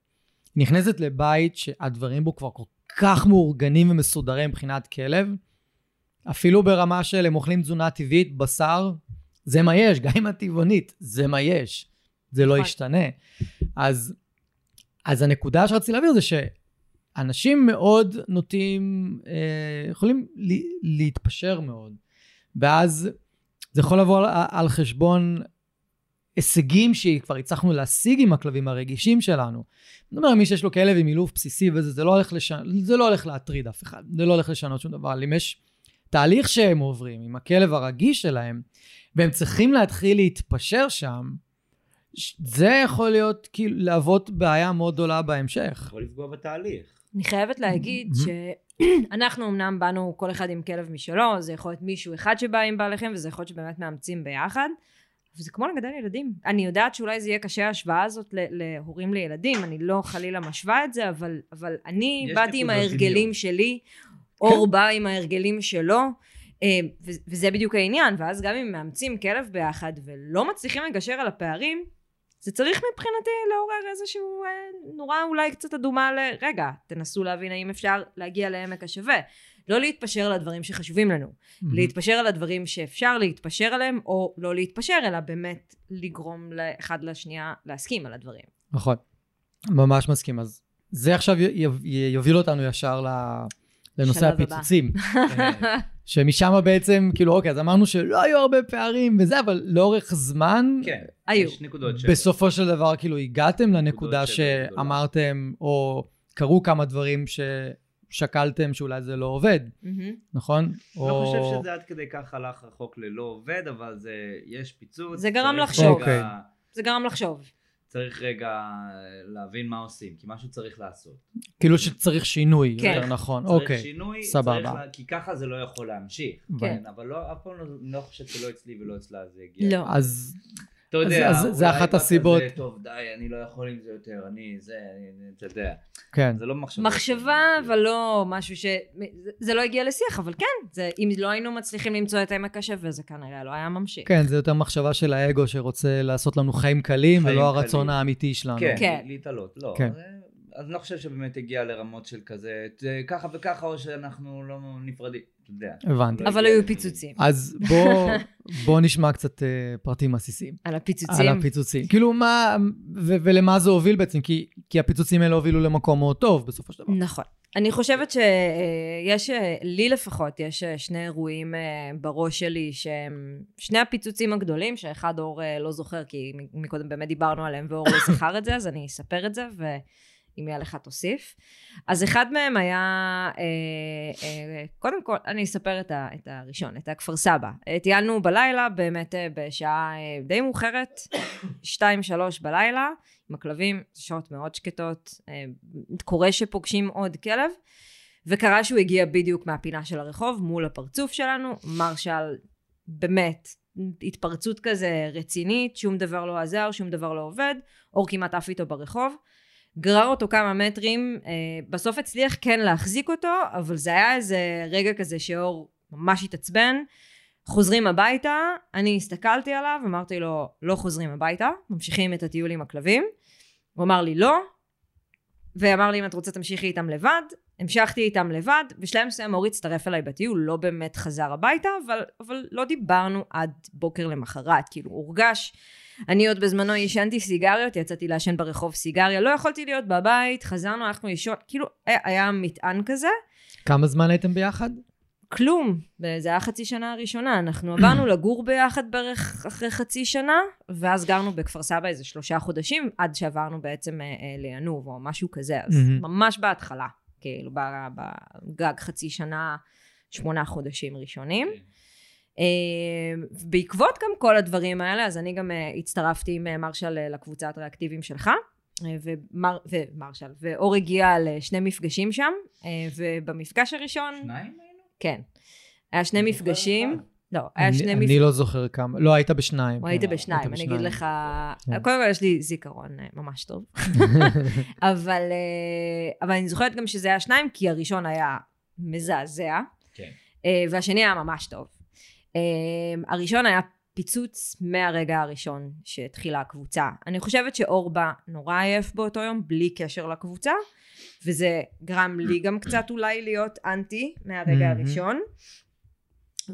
נכנסת לבית שהדברים בו כבר כל כך מאורגנים ומסודרים מבחינת כלב, אפילו ברמה של הם אוכלים תזונה טבעית, בשר, זה מה יש, גם אם את טבעונית, זה מה יש. זה לא נכון. ישתנה. אז, אז הנקודה שרציתי להעביר זה שאנשים מאוד נוטים, אה, יכולים ל- להתפשר מאוד. ואז זה יכול לבוא על, על חשבון הישגים שכבר הצלחנו להשיג עם הכלבים הרגישים שלנו. מדבר על מי שיש לו כלב עם אילוף בסיסי וזה, זה לא הולך, לשנות, זה לא הולך להטריד אף אחד, זה לא הולך לשנות שום דבר. אם יש תהליך שהם עוברים עם הכלב הרגיש שלהם, והם צריכים להתחיל להתפשר שם, זה יכול להיות, כאילו, להוות בעיה מאוד גדולה בהמשך. יכול לפגוע בתהליך. אני חייבת להגיד. שאנחנו אמנם באנו כל אחד עם כלב משלו, זה יכול להיות מישהו אחד שבא עם בעל חיים, וזה יכול להיות שבאמת מאמצים ביחד. וזה כמו לגדל ילדים. אני יודעת שאולי זה יהיה קשה ההשוואה הזאת להורים לילדים, אני לא חלילה משווה את זה, אבל, אבל אני באתי עם ההרגלים. שלי, אור בא עם ההרגלים שלו, אה, וזה בדיוק העניין, ואז גם אם מאמצים כלב ביחד ולא מצליחים לגשר על הפערים, זה צריך מבחינתי לעורר איזשהו אה, נורה אולי קצת אדומה ל... רגע, תנסו להבין האם אפשר להגיע לעמק השווה. לא להתפשר על הדברים שחשובים לנו. להתפשר על הדברים שאפשר להתפשר עליהם, או לא להתפשר, אלא באמת לגרום לאחד לשנייה להסכים על הדברים. נכון, ממש מסכים. אז זה עכשיו יוביל אותנו ישר לנושא. הפיצוצים. (laughs) שמשם בעצם, כאילו, אוקיי, אז אמרנו שלא היו הרבה פערים וזה, אבל לאורך זמן, כן, היו. יש נקודות ש... בסופו של דבר, כאילו, הגעתם לנקודה. שאמרתם, או קרו כמה דברים ששקלתם שאולי זה לא עובד, מהמם. נכון? לא או- חושב שזה עד כדי כך הלך רחוק ללא עובד, אבל זה, יש פיצוץ. זה גרם לחשוב. רגע- אוקיי. זה גרם לחשוב. צריך רגע להבין מה עושים, כי משהו צריך לעשות. כאילו שצריך שינוי, כן. יותר נכון. צריך אוקיי, שינוי, סבבה. צריך לה... כי ככה זה לא יכול להמשיך. כן. כן, אבל לא, אף פעם לא, לא חושב שלא אצלי ולא אצלה זה יגיע. לא. אז אתה יודע, אז- אז זה אחת הסיבות. כזה, טוב, די, אני לא יכול עם זה יותר, אני זה, אני, אתה יודע. כן. זה לא מחשבה. מחשבה, אבל לא משהו ש... זה- זה לא הגיע לשיח, אבל כן, זה, אם לא היינו מצליחים למצוא את עמק השווה, זה כנראה לא היה ממשיך. כן, זה יותר מחשבה של האגו שרוצה לעשות לנו חיים קלים, חיים ולא קלים. הרצון האמיתי שלנו. כן, כן. להתעלות, לא. כן. אז, אני לא חושב שבאמת הגיע לרמות של כזה, ככה וככה, או שאנחנו לא נפרדים, אתה יודע. הבנתי. לא אבל היו לזה. פיצוצים. אז בוא, (laughs) בוא נשמע קצת אה, פרטים עסיסיים. על על הפיצוצים. הפיצוצים. כאילו מה, ו- ולמה זה הוביל בעצם? כי, כי הפיצוצים האלה הובילו למקום מאוד טוב בסופו של דבר. נכון. אני חושבת שיש, לי לפחות, יש אה, שני אירועים אה, בראש שלי שהם שני הפיצוצים הגדולים, שאחד אור אה, לא זוכר, כי מקודם באמת דיברנו עליהם ואור לא זכר את זה, אז אני אספר את זה, ואם יהיה לך תוסיף. אז אחד מהם היה, אה, אה, קודם כל, אני אספר את, ה, את הראשון, את הכפר סבא. טיילנו בלילה, באמת אה, בשעה די מאוחרת, שתיים, שלוש בלילה, עם הכלבים, שעות מאוד שקטות, קורה שפוגשים עוד כלב, וקרה שהוא הגיע בדיוק מהפינה של הרחוב, מול הפרצוף שלנו, מרשל באמת התפרצות כזה רצינית, שום דבר לא עזר, שום דבר לא עובד, אור כמעט עף איתו ברחוב, גרר אותו כמה מטרים, אה, בסוף הצליח כן להחזיק אותו, אבל זה היה איזה רגע כזה שאור ממש התעצבן, חוזרים הביתה, אני הסתכלתי עליו, אמרתי לו, לא חוזרים הביתה, ממשיכים את הטיול עם הכלבים. הוא אמר לי לא, ואמר לי אם את רוצה תמשיכי איתם לבד, המשכתי איתם לבד, בשלב מסוים אורי הצטרף אליי בטיול, לא באמת חזר הביתה, אבל, אבל לא דיברנו עד בוקר למחרת, כאילו הורגש. אני עוד בזמנו עישנתי סיגריות, יצאתי לעשן ברחוב סיגריה, לא יכולתי להיות בבית, חזרנו, הלכנו לישון, כאילו היה, היה מטען כזה. כמה זמן הייתם ביחד? כלום, זה היה חצי שנה הראשונה, אנחנו עברנו לגור ביחד בערך אחרי חצי שנה, ואז גרנו בכפר סבא איזה שלושה חודשים, עד שעברנו בעצם אה, אה, לינוב או משהו כזה, אז. ממש בהתחלה, כאילו בגג חצי שנה, שמונה חודשים ראשונים. כן. אה, בעקבות גם כל הדברים האלה, אז אני גם אה, הצטרפתי עם אה, מרשל אה, לקבוצת ריאקטיביים שלך. ומר, ומרשל, ואור הגיע לשני מפגשים שם, ובמפגש הראשון, שניים היינו? כן. היה שני מפגשים. לא, היה אני, שני אני מפגשים. לא זוכר כמה. לא, היית בשניים. או כן. היית בשניים, אני אגיד לך... כן. קודם כל יש לי זיכרון אה, ממש טוב. (laughs) אבל, אה, אבל אני זוכרת גם שזה היה שניים, כי הראשון היה מזעזע, כן. אה, והשני היה ממש טוב. הראשון היה פיצוץ מהרגע הראשון שהתחילה הקבוצה. אני חושבת שאור בא נורא עייף באותו יום, בלי קשר לקבוצה, וזה גרם לי גם קצת אולי להיות אנטי מהרגע. הראשון.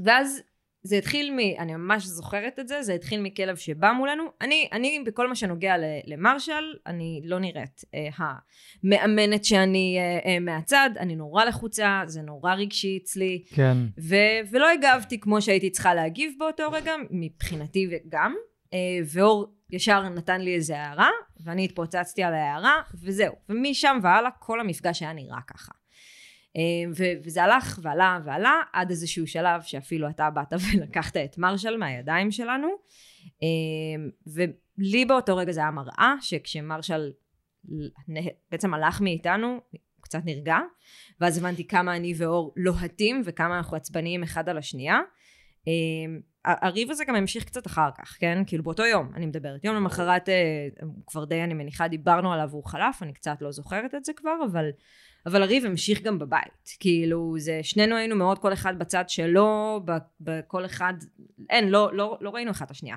ואז זה התחיל מ... אני ממש זוכרת את זה, זה התחיל מכלב שבא מולנו. אני, אני בכל מה שנוגע למרשל, אני לא נראית אה, המאמנת שאני אה, אה, מהצד, אני נורא לחוצה, זה נורא רגשי אצלי. כן. ו, ולא הגבתי כמו שהייתי צריכה להגיב באותו רגע, מבחינתי גם. אה, ואור ישר נתן לי איזה הערה, ואני התפוצצתי על ההערה, וזהו. ומשם והלאה כל המפגש היה נראה ככה. אה, וזה הלך ועלה ועלה עד איזשהו שלב שאפילו אתה באת (laughs) ולקחת את מרשל מהידיים שלנו אה, ולי באותו רגע זה היה מראה שכשמרשל בעצם הלך מאיתנו הוא קצת נרגע ואז הבנתי כמה אני ואור לוהטים וכמה אנחנו עצבניים אחד על השנייה אה, הריב הזה גם המשיך קצת אחר כך, כן? כאילו באותו יום, אני מדברת. יום למחרת, כבר די, אני מניחה, דיברנו עליו והוא חלף, אני קצת לא זוכרת את זה כבר, אבל אבל הריב המשיך גם בבית. כאילו, זה, שנינו היינו מאוד כל אחד בצד שלו, בכל אחד, אין, לא, לא, לא ראינו אחד את השנייה.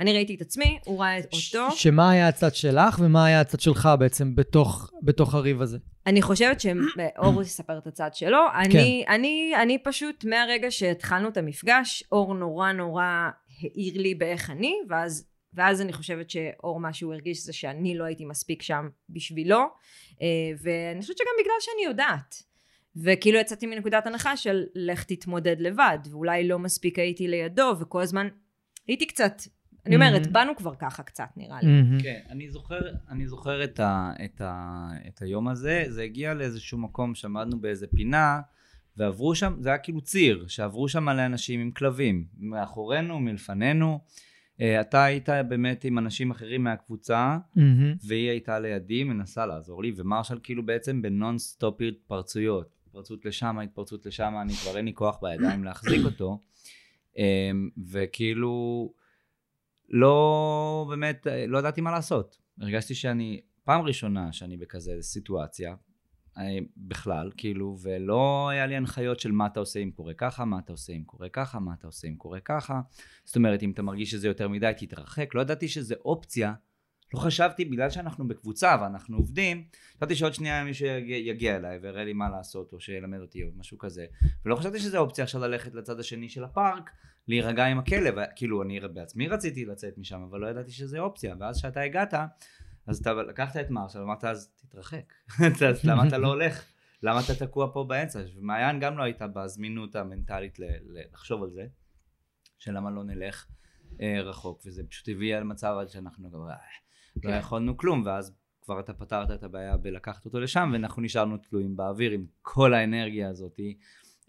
אני ראיתי את עצמי, הוא ראה את אותו. שמה היה הצד שלך ומה היה הצד שלך בעצם בתוך, בתוך הריב הזה? אני חושבת שאור יספר את הצד שלו. אני, כן. אני, אני פשוט, מהרגע שהתחלנו את המפגש, אור נורא נורא העיר לי באיך אני, ואז ואז אני חושבת שאור מה שהוא הרגיש זה שאני לא הייתי מספיק שם בשבילו אה, ואני חושבת שגם בגלל שאני יודעת וכאילו יצאתי מנקודת הנחה של לך תתמודד לבד ואולי לא מספיק הייתי לידו וכל הזמן הייתי קצת אני אומרת, mm-hmm. באנו כבר ככה קצת, נראה לי. Mm-hmm. כן, אני זוכר, אני זוכר את, ה, את, ה, את היום הזה, זה הגיע לאיזשהו מקום שעמדנו באיזה פינה, ועברו שם, זה היה כאילו ציר, שעברו שם מלא אנשים עם כלבים, מאחורינו, מלפנינו, אתה היית באמת עם אנשים אחרים מהקבוצה, mm-hmm. והיא הייתה לידי, מנסה לעזור לי, ומרשל כאילו בעצם בנון סטופ התפרצויות. התפרצות לשם, התפרצות לשם, אני כבר אין לי כוח בידיים להחזיק (coughs) אותו. אמ, וכאילו, לא באמת, לא ידעתי מה לעשות. הרגשתי שאני, פעם ראשונה שאני בכזה סיטואציה, בכלל, כאילו, ולא היה לי הנחיות של מה אתה עושה אם קורה ככה, מה אתה עושה אם קורה ככה, מה אתה עושה אם קורה ככה. זאת אומרת, אם אתה מרגיש שזה יותר מדי, תתרחק. לא ידעתי שזה אופציה. לא חשבתי, בגלל שאנחנו בקבוצה ואנחנו עובדים, חשבתי שעוד שנייה מישהו יגיע, יגיע אליי ויראה לי מה לעשות, או שילמד אותי, או משהו כזה. ולא חשבתי שזה אופציה עכשיו ללכת לצד השני של הפארק, להירגע עם הכלב. כאילו, אני בעצמי רציתי לצאת משם, אבל לא ידעתי שזה אופציה. ואז כשאתה הגעת, אז אתה לקחת את מרשל ואמרת אז תתרחק, (laughs) אז למה אתה לא הולך? למה אתה תקוע פה באמצע? ומעיין גם לא הייתה בזמינות המנטלית לחשוב על זה, שלמה לא נלך אה, רחוק, וזה פשוט הביא למצב עד שאנחנו כבר אה, לא כן. יכולנו כלום, ואז כבר אתה פתרת את הבעיה בלקחת אותו לשם, ואנחנו נשארנו תלויים באוויר עם כל האנרגיה הזאת,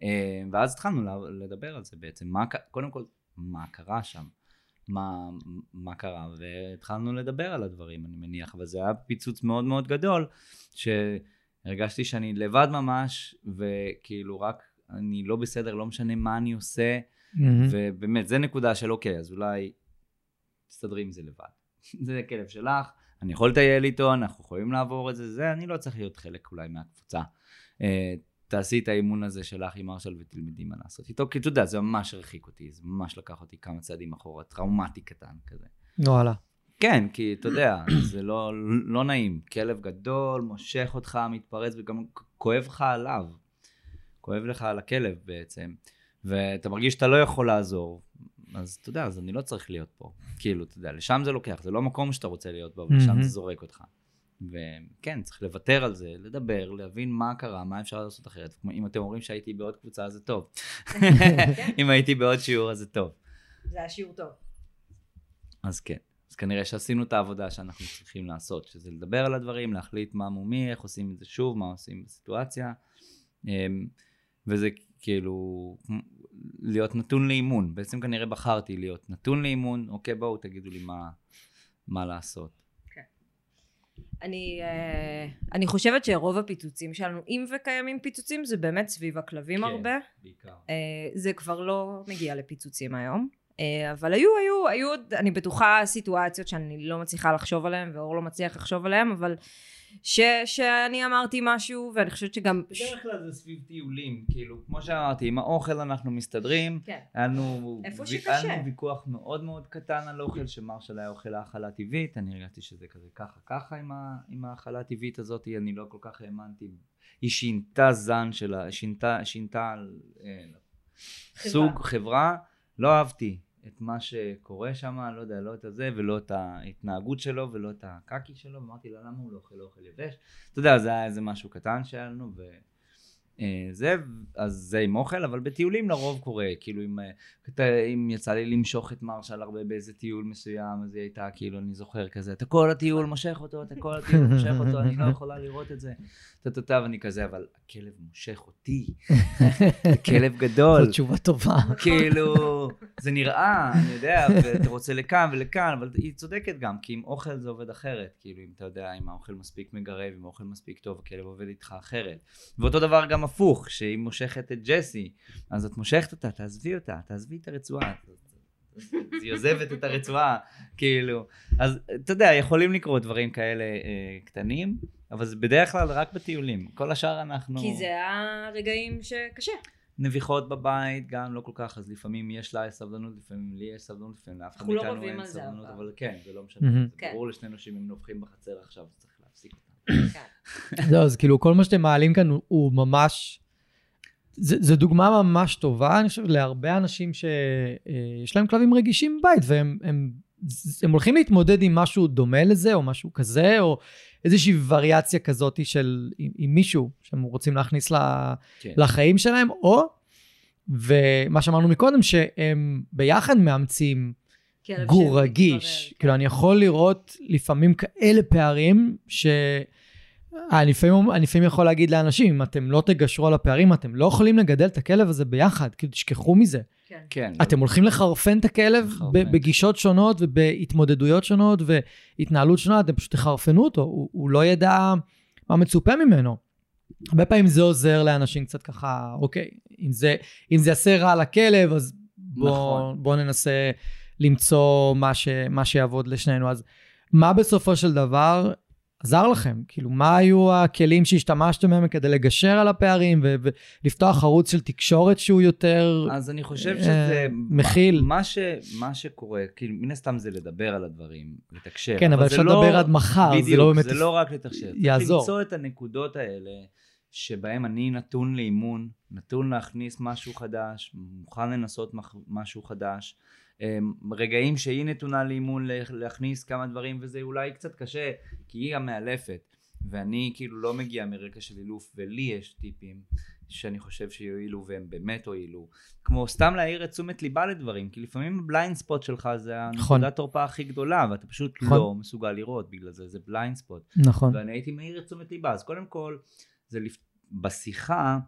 אה, ואז התחלנו לדבר על זה בעצם, מה, קודם כל, מה קרה שם? מה, מה קרה, והתחלנו לדבר על הדברים, אני מניח, אבל זה היה פיצוץ מאוד מאוד גדול, שהרגשתי שאני לבד ממש, וכאילו רק אני לא בסדר, לא משנה מה אני עושה, mm-hmm. ובאמת, זה נקודה של אוקיי, אז אולי תסתדרי עם זה לבד. (laughs) זה כלב שלך, אני יכול לטייל איתו, אנחנו יכולים לעבור את זה, זה, אני לא צריך להיות חלק אולי מהקבוצה. תעשי את האימון הזה שלך עם מרשל ותלמדי מה לעשות איתו, כי אתה יודע, זה ממש הרחיק אותי, זה ממש לקח אותי כמה צעדים אחורה, טראומטי קטן כזה. וואלה. כן, כי אתה יודע, (clears throat) זה לא, לא נעים. כלב גדול, מושך אותך, מתפרץ, וגם כואב לך עליו. כואב לך על הכלב בעצם. ואתה מרגיש שאתה לא יכול לעזור. אז אתה יודע, אז אני לא צריך להיות פה. כאילו, אתה יודע, לשם זה לוקח, זה לא מקום שאתה רוצה להיות בו, ולשם זה זורק אותך. וכן, צריך לוותר על זה, לדבר, להבין מה קרה, מה אפשר לעשות אחרת. אם אתם אומרים שהייתי בעוד קבוצה, אז זה טוב. (laughs) אם הייתי בעוד שיעור, אז זה טוב. זה היה שיעור טוב. אז כן. אז כנראה שעשינו את העבודה שאנחנו צריכים לעשות, שזה לדבר על הדברים, להחליט מה מומי, איך עושים את זה שוב, מה עושים בסיטואציה. אמ, וזה כאילו להיות נתון לאימון. בעצם כנראה בחרתי להיות נתון לאימון, אוקיי, בואו תגידו לי מה, מה לעשות. אני, uh, אני חושבת שרוב הפיצוצים שלנו, אם וקיימים פיצוצים, זה באמת סביב הכלבים כן, הרבה. בעיקר. Uh, זה כבר לא מגיע לפיצוצים היום. Uh, אבל היו, היו, היו, אני בטוחה סיטואציות שאני לא מצליחה לחשוב עליהן, ואור לא מצליח לחשוב עליהן, אבל ש, שאני אמרתי משהו, ואני חושבת שגם... בדרך כלל זה סביב טיולים, כאילו, כמו שאמרתי, עם האוכל אנחנו מסתדרים. כן. היה לנו, ויכוח מאוד מאוד קטן על אוכל, שמרשל היה אוכל האכלה טבעית, אני הרגשתי שזה כזה ככה ככה עם, ה, עם האכלה הטבעית הזאת, אני לא כל כך האמנתי. היא שינתה זן שלה, שינתה, שינתה, אה, חברה. סוג חברה, לא אהבתי את מה שקורה שם, לא יודע, לא את הזה, ולא את ההתנהגות שלו, ולא את הקקי שלו, ואמרתי לו, למה הוא לא אוכל אוכל יבש? אתה יודע, זה היה איזה משהו קטן שהיה לנו, ו... אה, זה, אז זה עם אוכל, אבל בטיולים לרוב קורה, כאילו אם, אה, אם יצא לי למשוך את מרשל הרבה באיזה טיול מסוים, אז היא הייתה כאילו, אני זוכר כזה, אתה כל הטיול מושך אותו, אתה כל הטיול מושך אותו, אני לא יכולה לראות את זה. טה-טה-טה, ואני כזה, אבל הכלב מושך אותי, כלב גדול. זו תשובה טובה. כאילו, זה נראה, אני יודע, ואתה רוצה לכאן ולכאן, אבל היא צודקת גם, כי עם אוכל זה עובד אחרת, כאילו, אם אתה יודע, אם האוכל מספיק מגרב, אם האוכל מספיק טוב, הכלב עובד איתך אחרת. ואותו דבר גם הפוך, שהיא מושכת את ג'סי, אז את מושכת אותה, תעזבי אותה, תעזבי את הרצועה. אז היא עוזבת את הרצועה, כאילו. אז אתה יודע, יכולים לקרות דברים כאלה אה, קטנים, אבל זה בדרך כלל רק בטיולים. כל השאר אנחנו... כי זה הרגעים שקשה. נביחות בבית, גם לא כל כך, אז לפעמים יש לה סבלנות, לפעמים לי יש סבלנות, לפעמים לאף אחד אנחנו לא מאיתנו אין על זה, סבלנות, אבל. כן, זה לא משנה. כן. ברור לשני נושים, אם נובחים בחצר עכשיו, צריך. זהו, אז כאילו כל מה שאתם מעלים כאן הוא, הוא ממש, זה, זה דוגמה ממש טובה, אני חושב, להרבה אנשים שיש להם כלבים רגישים בבית, והם הם, הם הולכים להתמודד עם משהו דומה לזה, או משהו כזה, או איזושהי וריאציה כזאת של עם, עם מישהו שהם רוצים להכניס ל, כן. לחיים שלהם, או, ומה שאמרנו מקודם, שהם ביחד מאמצים גור רגיש. כן. כאילו, אני יכול לראות לפעמים כאלה פערים, ש... אה, אני לפעמים, אני לפעמים יכול להגיד לאנשים, אם אתם לא תגשרו על הפערים, אתם לא יכולים לגדל את הכלב הזה ביחד, כאילו, תשכחו מזה. כן. כן. אתם הולכים לחרפן את הכלב לחרפן. ב- בגישות שונות ובהתמודדויות שונות והתנהלות שונה, אתם פשוט תחרפנו אותו, הוא, הוא לא ידע מה מצופה ממנו. הרבה פעמים זה עוזר לאנשים קצת ככה, אוקיי, אם זה, אם זה יעשה רע לכלב, אז בוא, נכון. בוא ננסה למצוא מה, ש, מה שיעבוד לשנינו. אז מה בסופו של דבר עזר לכם? כאילו, מה היו הכלים שהשתמשתם בהם כדי לגשר על הפערים ו- ולפתוח ערוץ של תקשורת שהוא יותר... אז אני חושב אה, שזה... מכיל. מה, ש, מה שקורה, כאילו, מן הסתם זה לדבר על הדברים, לתקשר. כן, אבל זה אפשר לא- לדבר עד מחר, זה בדיוק, לא באמת... זה לא רק לתקשר. יעזור. למצוא את הנקודות האלה, שבהם אני נתון לאימון, נתון להכניס משהו חדש, מוכן לנסות מח- משהו חדש. אמ, רגעים שהיא נתונה לאימון לה- להכניס כמה דברים, וזה אולי קצת קשה, כי היא המאלפת. ואני כאילו לא מגיע מרקע של אילוף, ולי יש טיפים שאני חושב שיועילו והם באמת הועילו. כמו סתם להעיר את תשומת ליבה לדברים, כי לפעמים ה blind spot שלך זה נכון. הנקודת תורפה הכי גדולה, ואתה פשוט נכון. לא מסוגל לראות, בגלל זה זה blind spot. נכון. ואני הייתי מעיר את תשומת ליבה. אז קודם כל, זה לפ... בשיחה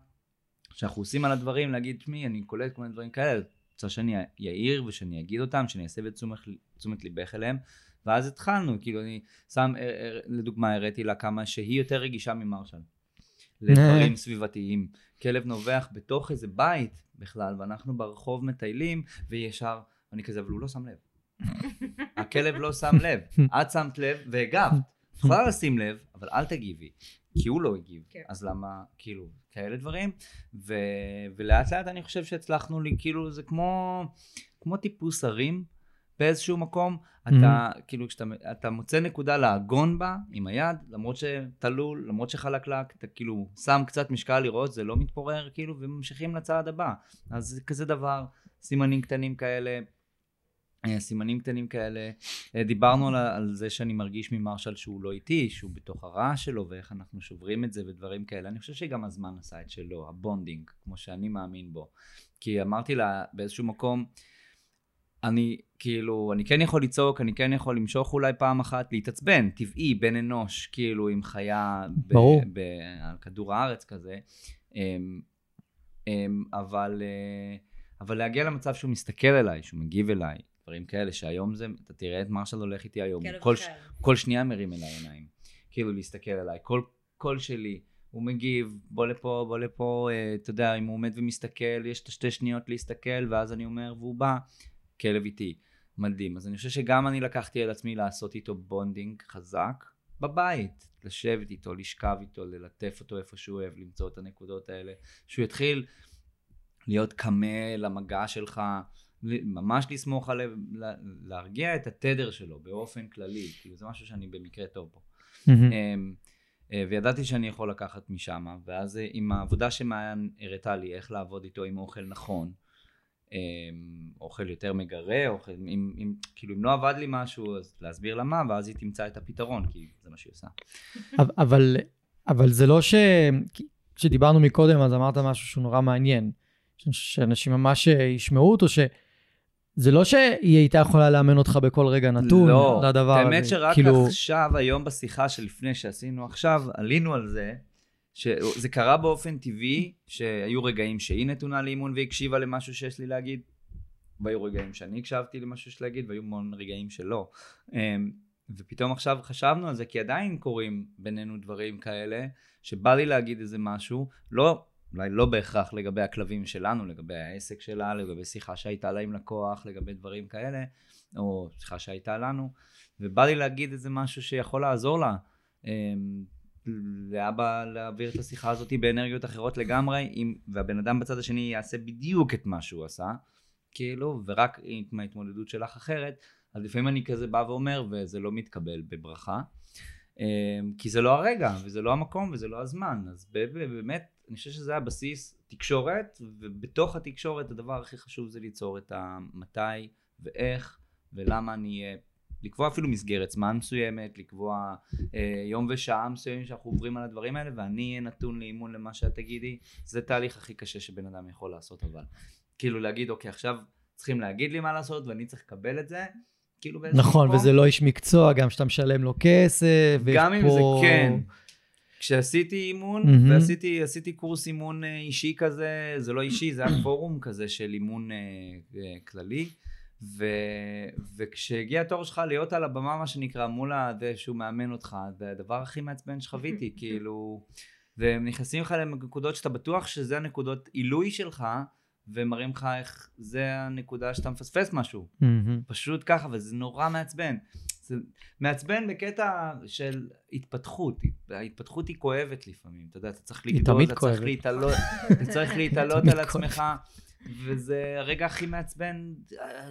שאנחנו עושים על הדברים, להגיד, תשמעי, אני קולט כל מיני דברים כאלה, רוצה שאני אעיר ושאני אגיד אותם, שאני אסב את תשומת, תשומת ליבך אליהם. ואז התחלנו, כאילו אני שם, אה, אה, לדוגמה, הראיתי לה כמה שהיא יותר רגישה ממרשל. לדברים סביבתיים. כלב נובח בתוך איזה בית בכלל, ואנחנו ברחוב מטיילים, וישר, אני כזה, אבל הוא לא שם לב. (laughs) הכלב לא שם לב. את שמת לב והגבת. יכולה לשים לב, אבל אל תגיבי. כי הוא לא הגיב. כן. אז למה, כאילו, כאלה דברים. ו... ולאט לאט אני חושב שהצלחנו, לי, כאילו, זה כמו, כמו טיפוס הרים באיזשהו מקום. אתה, כאילו, כשאתה אתה מוצא נקודה לעגון בה עם היד, למרות שתלול, למרות שחלקלק, אתה כאילו שם קצת משקל לראות, זה לא מתפורר, כאילו, וממשיכים לצעד הבא. אז זה כזה דבר, סימנים קטנים כאלה. אה, סימנים קטנים כאלה. אה, דיברנו על, על זה שאני מרגיש ממרשל שהוא לא איתי, שהוא בתוך הרעש שלו, ואיך אנחנו שוברים את זה ודברים כאלה. אני חושב שגם הזמן עשה את שלו, ה bonding, כמו שאני מאמין בו. כי אמרתי לה באיזשהו מקום, אני כאילו, אני כן יכול לצעוק, אני כן יכול למשוך אולי פעם אחת, להתעצבן, טבעי, בן אנוש, כאילו עם חיה ב- ברור. ב- על כדור הארץ כזה. אמ, אמ, אבל, אה, אבל להגיע למצב שהוא מסתכל אליי, שהוא מגיב אליי, דברים כאלה, שהיום זה, אתה תראה את מרשל הולך איתי היום, כלב כל. ש- כל שנייה מרים אליי עיניים, כאילו להסתכל אליי, כל קול שלי, הוא מגיב, בוא לפה, בוא לפה, אה, אתה יודע, אם הוא עומד ומסתכל, יש את השתי שניות להסתכל, ואז אני אומר, והוא בא, כלב איתי, מדהים. אז אני חושב שגם אני לקחתי על עצמי לעשות איתו bonding חזק בבית, לשבת איתו, לשכב איתו, ללטף אותו איפה שהוא אוהב, למצוא את הנקודות האלה, שהוא יתחיל להיות קמה למגע שלך, ממש לסמוך עליו, לה- להרגיע את התדר שלו באופן כללי, כאילו זה משהו שאני במקרה טוב בו. אמ, אה, וידעתי שאני יכול לקחת משם, ואז אה, עם העבודה שמעיין הראתה לי איך לעבוד איתו עם אוכל נכון, אה, אוכל יותר מגרה, אוכל, אם, אם, כאילו אם לא עבד לי משהו אז להסביר לה מה, ואז היא תמצא את הפתרון, כי זה מה שהיא עושה. אבל, אבל זה לא ש... כשדיברנו מקודם אז אמרת משהו שהוא נורא מעניין, שאנשים ממש ישמעו אותו, ש... זה לא שהיא הייתה יכולה לאמן אותך בכל רגע נתון לא, לדבר הזה. האמת שרק כאילו... עכשיו, היום בשיחה שלפני שעשינו עכשיו, עלינו על זה, שזה קרה באופן טבעי, שהיו רגעים שהיא נתונה לאימון והקשיבה למשהו שיש לי להגיד, והיו רגעים שאני הקשבתי למשהו שיש לי להגיד, והיו המון רגעים שלא. אמ, ופתאום עכשיו חשבנו על זה, כי עדיין קורים בינינו דברים כאלה, שבא לי להגיד איזה משהו, לא אולי לא בהכרח לגבי הכלבים שלנו, לגבי העסק שלה, לגבי שיחה שהייתה לה עם לקוח, לגבי דברים כאלה, או שיחה שהייתה לנו, ובא לי להגיד איזה משהו שיכול לעזור לה. אמ, לאבא להעביר את השיחה הזאת באנרגיות אחרות לגמרי, אם, והבן אדם בצד השני יעשה בדיוק את מה שהוא עשה, כאילו, ורק עם ההתמודדות שלך אחרת, אז לפעמים אני כזה בא ואומר, וזה לא מתקבל בברכה, אמ, כי זה לא הרגע, וזה לא המקום, וזה לא הזמן, אז באמת, אני חושב שזה הבסיס, תקשורת, ובתוך התקשורת הדבר הכי חשוב זה ליצור את המתי ואיך ולמה אני אהיה, לקבוע אפילו מסגרת זמן מסוימת, לקבוע אה, יום ושעה מסוימים שאנחנו עוברים על הדברים האלה, ואני אהיה נתון לאימון למה שאת תגידי, זה תהליך הכי קשה שבן אדם יכול לעשות אבל. כאילו להגיד, אוקיי, עכשיו צריכים להגיד לי מה לעשות ואני צריך לקבל את זה, כאילו באיזשהו נכון, וזה לא איש מקצוע, גם שאתה משלם לו כסף, גם אם פה... זה כן. כשעשיתי אימון, mm-hmm. ועשיתי עשיתי קורס אימון אה, אישי כזה, זה לא אישי, זה היה (clears throat) פורום כזה של אימון אה, אה, כללי, ו, וכשהגיע התור שלך להיות על הבמה, מה שנקרא, מול הזה שהוא מאמן אותך, זה הדבר הכי מעצבן שחוויתי, (clears throat) כאילו, והם נכנסים לך לנקודות שאתה בטוח שזה הנקודות עילוי שלך, ומראים לך איך זה הנקודה שאתה מפספס משהו. Mm-hmm. פשוט ככה, וזה נורא מעצבן. זה מעצבן בקטע של התפתחות. ההתפתחות היא כואבת לפעמים, אתה יודע, אתה צריך לגדול, אתה צריך להתעלות, אתה צריך (laughs) להתעלות על עצמך, וזה הרגע הכי מעצבן,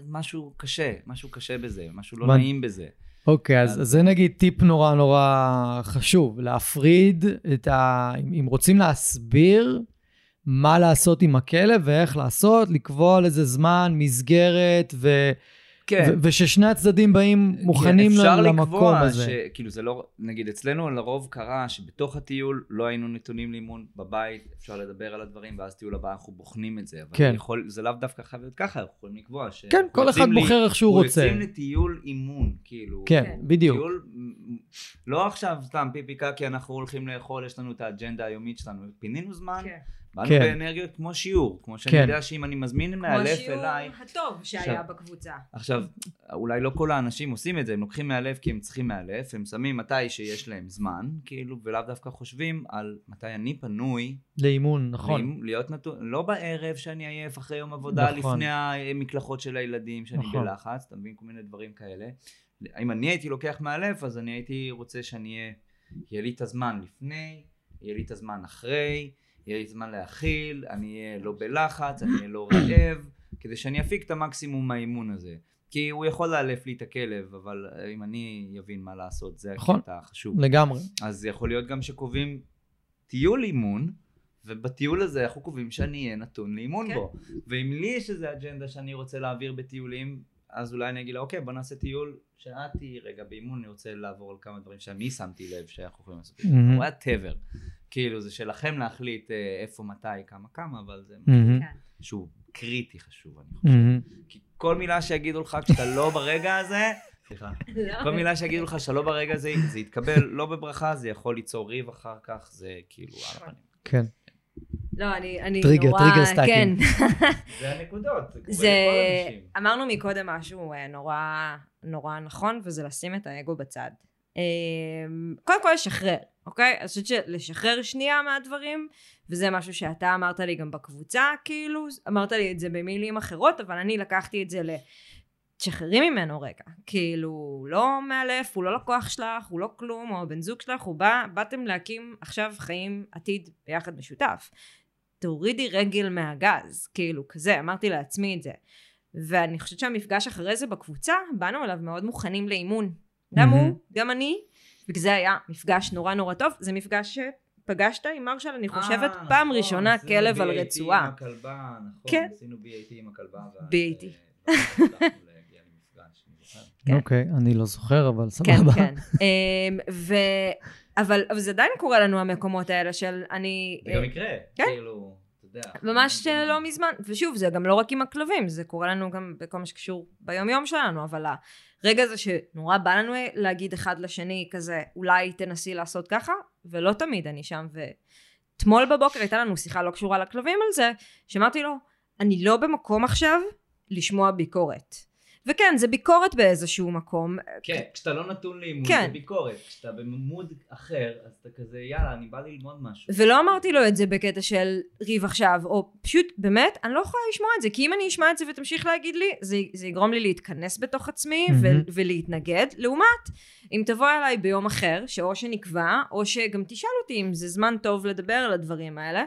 משהו קשה, משהו קשה בזה, משהו לא נעים בזה. אוקיי, אז זה נגיד טיפ נורא נורא חשוב, להפריד את ה... אם רוצים להסביר מה לעשות עם הכלב ואיך לעשות, לקבוע לזה זמן, מסגרת ו... כן. ו- וששני הצדדים באים מוכנים כן, למקום הזה. אפשר לקבוע שכאילו זה לא, נגיד אצלנו לרוב קרה שבתוך הטיול לא היינו נתונים לאימון בבית, אפשר לדבר על הדברים, ואז טיול הבא אנחנו בוחנים את זה. אבל כן. יכול, זה לאו דווקא חייב להיות ככה, אנחנו יכולים לקבוע ש... כן, כל אחד לי, בוחר איך שהוא רוצה. יוצאים לטיול אימון, כאילו. כן, כן. בדיוק. טיול, לא עכשיו סתם פיפי קקי, אנחנו הולכים לאכול, יש לנו את האג'נדה היומית שלנו, פינינו זמן. כן. באנו כן. באנרגיות כמו שיעור, כמו שאני כן. יודע שאם אני מזמין מאלף אליי... כמו השיעור הטוב שהיה עכשיו, בקבוצה. עכשיו, אולי לא כל האנשים עושים את זה, הם לוקחים מאלף כי הם צריכים מאלף, הם שמים מתי שיש להם זמן, כאילו, ולאו דווקא חושבים על מתי אני פנוי. לאימון, נכון. לאימון, להיות נתון, לא בערב שאני עייף אחרי יום עבודה, נכון. לפני המקלחות של הילדים, שאני נכון. בלחץ, אתה מבין כל מיני דברים כאלה. אם אני הייתי לוקח מאלף, אז אני הייתי רוצה שאני אהיה, יהיה לי את הזמן לפני, יהיה לי את הזמן אחרי. יהיה לי זמן להכיל, אני אהיה לא בלחץ, אני אהיה לא רעב, כדי שאני אפיק את המקסימום מהאימון הזה. כי הוא יכול לאלף לי את הכלב, אבל אם אני אבין מה לעשות, זה נכון, הקטע החשוב. לגמרי. אז יכול להיות גם שקובעים טיול אימון, ובטיול הזה אנחנו קובעים שאני אהיה נתון לאימון כן. בו. ואם לי יש איזה אג'נדה שאני רוצה להעביר בטיולים, אז אולי אני אגיד לה, אוקיי, בוא נעשה טיול שאת תהיי רגע באימון, אני רוצה לעבור על כמה דברים שאני שמתי לב שאנחנו יכולים לעשות. הוא היה תבר. כאילו זה שלכם להחליט אה, איפה, מתי, כמה, כמה, אבל זה משהו כן. שהוא קריטי חשוב, אני חושב. כי כל מילה שיגידו לך כשאתה לא ברגע הזה, סליחה, לא. כל מילה שיגידו לך שאתה לא ברגע הזה, זה יתקבל לא בברכה, זה יכול ליצור ריב אחר כך, זה כאילו על הפנים. כן. לא, אני, אני טריגר, נורא... trigger stacking. כן. (laughs) זה הנקודות, זה קורה זה... לכל אנשים. אמרנו מקודם משהו אה, נורא, נורא נכון, וזה לשים את האגו בצד. אמ, קודם כל לשחרר, אוקיי? אני חושבת שלשחרר שנייה מהדברים, וזה משהו שאתה אמרת לי גם בקבוצה, כאילו, אמרת לי את זה במילים אחרות, אבל אני לקחתי את זה ל... תשחררי ממנו רגע, כאילו, הוא לא מאלף, הוא לא לקוח שלך, הוא לא כלום, או בן זוג שלך, הוא בא, באתם להקים עכשיו חיים עתיד ביחד משותף. תורידי רגל מהגז, כאילו, כזה, אמרתי לעצמי את זה. ואני חושבת שהמפגש אחרי זה בקבוצה, באנו אליו מאוד מוכנים לאימון. גם הוא, גם אני, וזה היה מפגש נורא נורא טוב, זה מפגש שפגשת עם מרשל, אני חושבת, אה, פעם נכון, ראשונה עשינו כלב על BAT רצועה. עם הכלבה, נכון, כן. עשינו BAT עם הכלבה. ואז, BAT. אה, זוכר. כן. אוקיי, אני לא זוכר, אבל כן, סבבה. כן. ו... אבל, אבל זה עדיין קורה לנו המקומות האלה של אני... זה גם יקרה, כן. כאילו, אתה יודע. ממש אני- לא מזמן, ושוב, זה גם לא רק עם הכלבים, זה קורה לנו גם בכל מה שקשור ביום יום שלנו, אבל הרגע הזה שנורא בא לנו להגיד אחד לשני כזה, אולי תנסי לעשות ככה, ולא תמיד אני שם, ואתמול בבוקר הייתה לנו שיחה לא קשורה לכלבים על זה, שאמרתי לו, אני לא במקום עכשיו לשמוע ביקורת. וכן, זה ביקורת באיזשהו מקום, כן, כשאתה לא נתון לאימון כן. זה ביקורת, כשאתה במוד אחר, אז אתה כזה, יאללה, אני בא ללמוד משהו. ולא אמרתי לו את זה בקטע של ריב עכשיו, או פשוט, באמת, אני לא יכולה לשמוע את זה, כי אם אני אשמע את זה ותמשיך להגיד לי, זה, זה יגרום לי להתכנס בתוך עצמי ו- מהמם. ולהתנגד. לעומת, אם תבוא אליי ביום אחר, שאו שנקבע, או שגם תשאל אותי אם זה זמן טוב לדבר על הדברים האלה,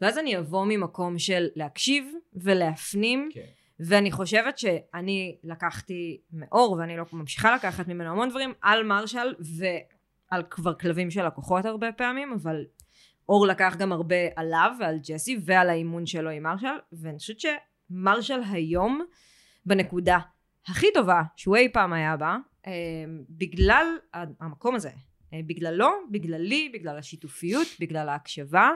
ואז אני אבוא ממקום של להקשיב ולהפנים, כן. ואני חושבת שאני לקחתי מאור, ואני לא ממשיכה לקחת ממנו המון דברים, על מרשל ועל כבר כלבים של לקוחות הרבה פעמים, אבל אור לקח גם הרבה עליו ועל ג'סי ועל האימון שלו עם מרשל, ואני חושבת שמרשל היום בנקודה הכי טובה שהוא אי פעם היה בה, אה, בגלל המקום הזה. אה, בגללו, בגללי, בגלל השיתופיות, בגלל ההקשבה,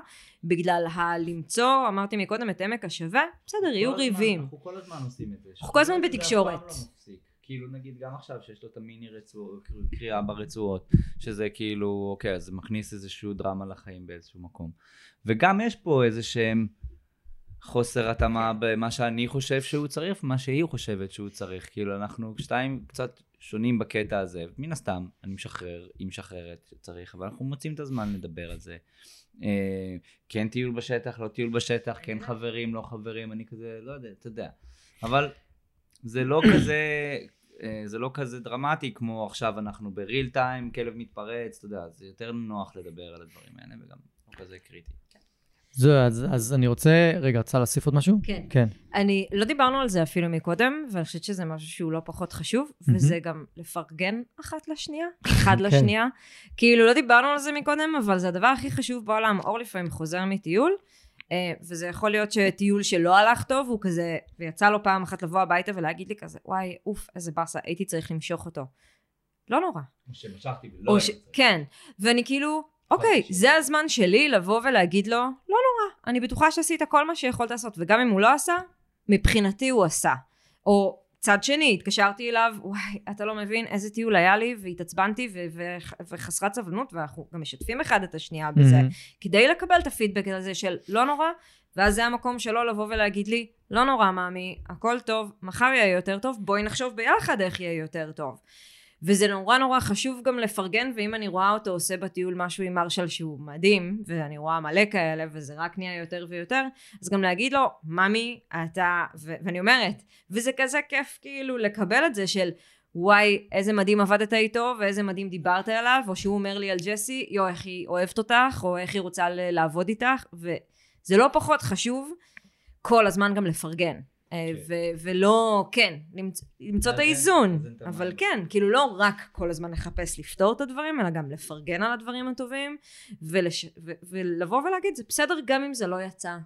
בגלל הלמצוא, אמרתי מקודם, את עמק השווה, בסדר, יהיו ריבים. אנחנו כל הזמן עושים את זה. אנחנו כל הזמן בתקשורת. לא. כאילו נגיד גם עכשיו שיש לו את המיני רצועות, קריאה ברצועות, שזה כאילו, אוקיי, אז זה מכניס איזשהו דרמה לחיים באיזשהו מקום. וגם יש פה איזה שהם חוסר התאמה במה שאני חושב שהוא צריך ומה שהיא חושבת שהוא צריך. כאילו אנחנו שתיים קצת שונים בקטע הזה. מן הסתם, אני משחרר, היא משחררת שצריך, אבל אנחנו מוצאים את הזמן לדבר על זה. אה, כן טיול בשטח, לא טיול בשטח, כן חברים, לא חברים, אני כזה, לא יודע, אתה יודע. אבל זה לא (coughs) כזה, אה, זה לא כזה דרמטי כמו עכשיו אנחנו בריל טיים, כלב מתפרץ, אתה יודע, זה יותר נוח לדבר על הדברים האלה וגם לא כזה קריטי. זהו, אז, אז אני רוצה, רגע, רוצה להוסיף עוד משהו? כן. כן. אני, לא דיברנו על זה אפילו מקודם, ואני חושבת שזה משהו שהוא לא פחות חשוב, וזה גם לפרגן אחת לשנייה, אחד (laughs) כן. לשנייה. כאילו, לא דיברנו על זה מקודם, אבל זה הדבר הכי חשוב בעולם. אור לפעמים חוזר מטיול, אה, וזה יכול להיות שטיול שלא הלך טוב, הוא כזה, ויצא לו פעם אחת לבוא הביתה ולהגיד לי כזה, וואי, אוף, איזה באסה, הייתי צריך למשוך אותו. לא נורא. כמו שמשכתי ולא או ש... כן, ואני כאילו, אוקיי, שלי. זה הזמן שלי לבוא ולהגיד לו, לא נורא, אני בטוחה שעשית כל מה שיכולת לעשות, וגם אם הוא לא עשה, מבחינתי הוא עשה. או צד שני, התקשרתי אליו, וואי, אתה לא מבין איזה טיול היה לי, והתעצבנתי ו- ו- וחסרת סבלנות, ואנחנו גם משתפים אחד את השנייה בזה, מהמם. כדי לקבל את הפידבק הזה של לא נורא, ואז זה המקום שלו לבוא ולהגיד לי, לא נורא מאמי, הכל טוב, מחר יהיה יותר טוב, בואי נחשוב ביחד איך יהיה יותר טוב. וזה נורא נורא חשוב גם לפרגן, ואם אני רואה אותו עושה בטיול משהו עם מרשל שהוא מדהים, ואני רואה מלא כאלה, וזה רק נהיה יותר ויותר, אז גם להגיד לו, ממי, אתה, ו- ואני אומרת, וזה כזה כיף כאילו לקבל את זה של, וואי, איזה מדהים עבדת איתו, ואיזה מדהים דיברת עליו, או שהוא אומר לי על ג'סי, יו, איך היא אוהבת אותך, או איך היא רוצה לעבוד איתך, וזה לא פחות חשוב כל הזמן גם לפרגן. אה, כן. ו- ולא, כן, למצוא, למצוא את האיזון, אבל. כן, כאילו לא רק כל הזמן לחפש לפתור את הדברים, אלא גם לפרגן על הדברים הטובים, ולש... ו- ולבוא ולהגיד, זה בסדר גם אם זה לא יצא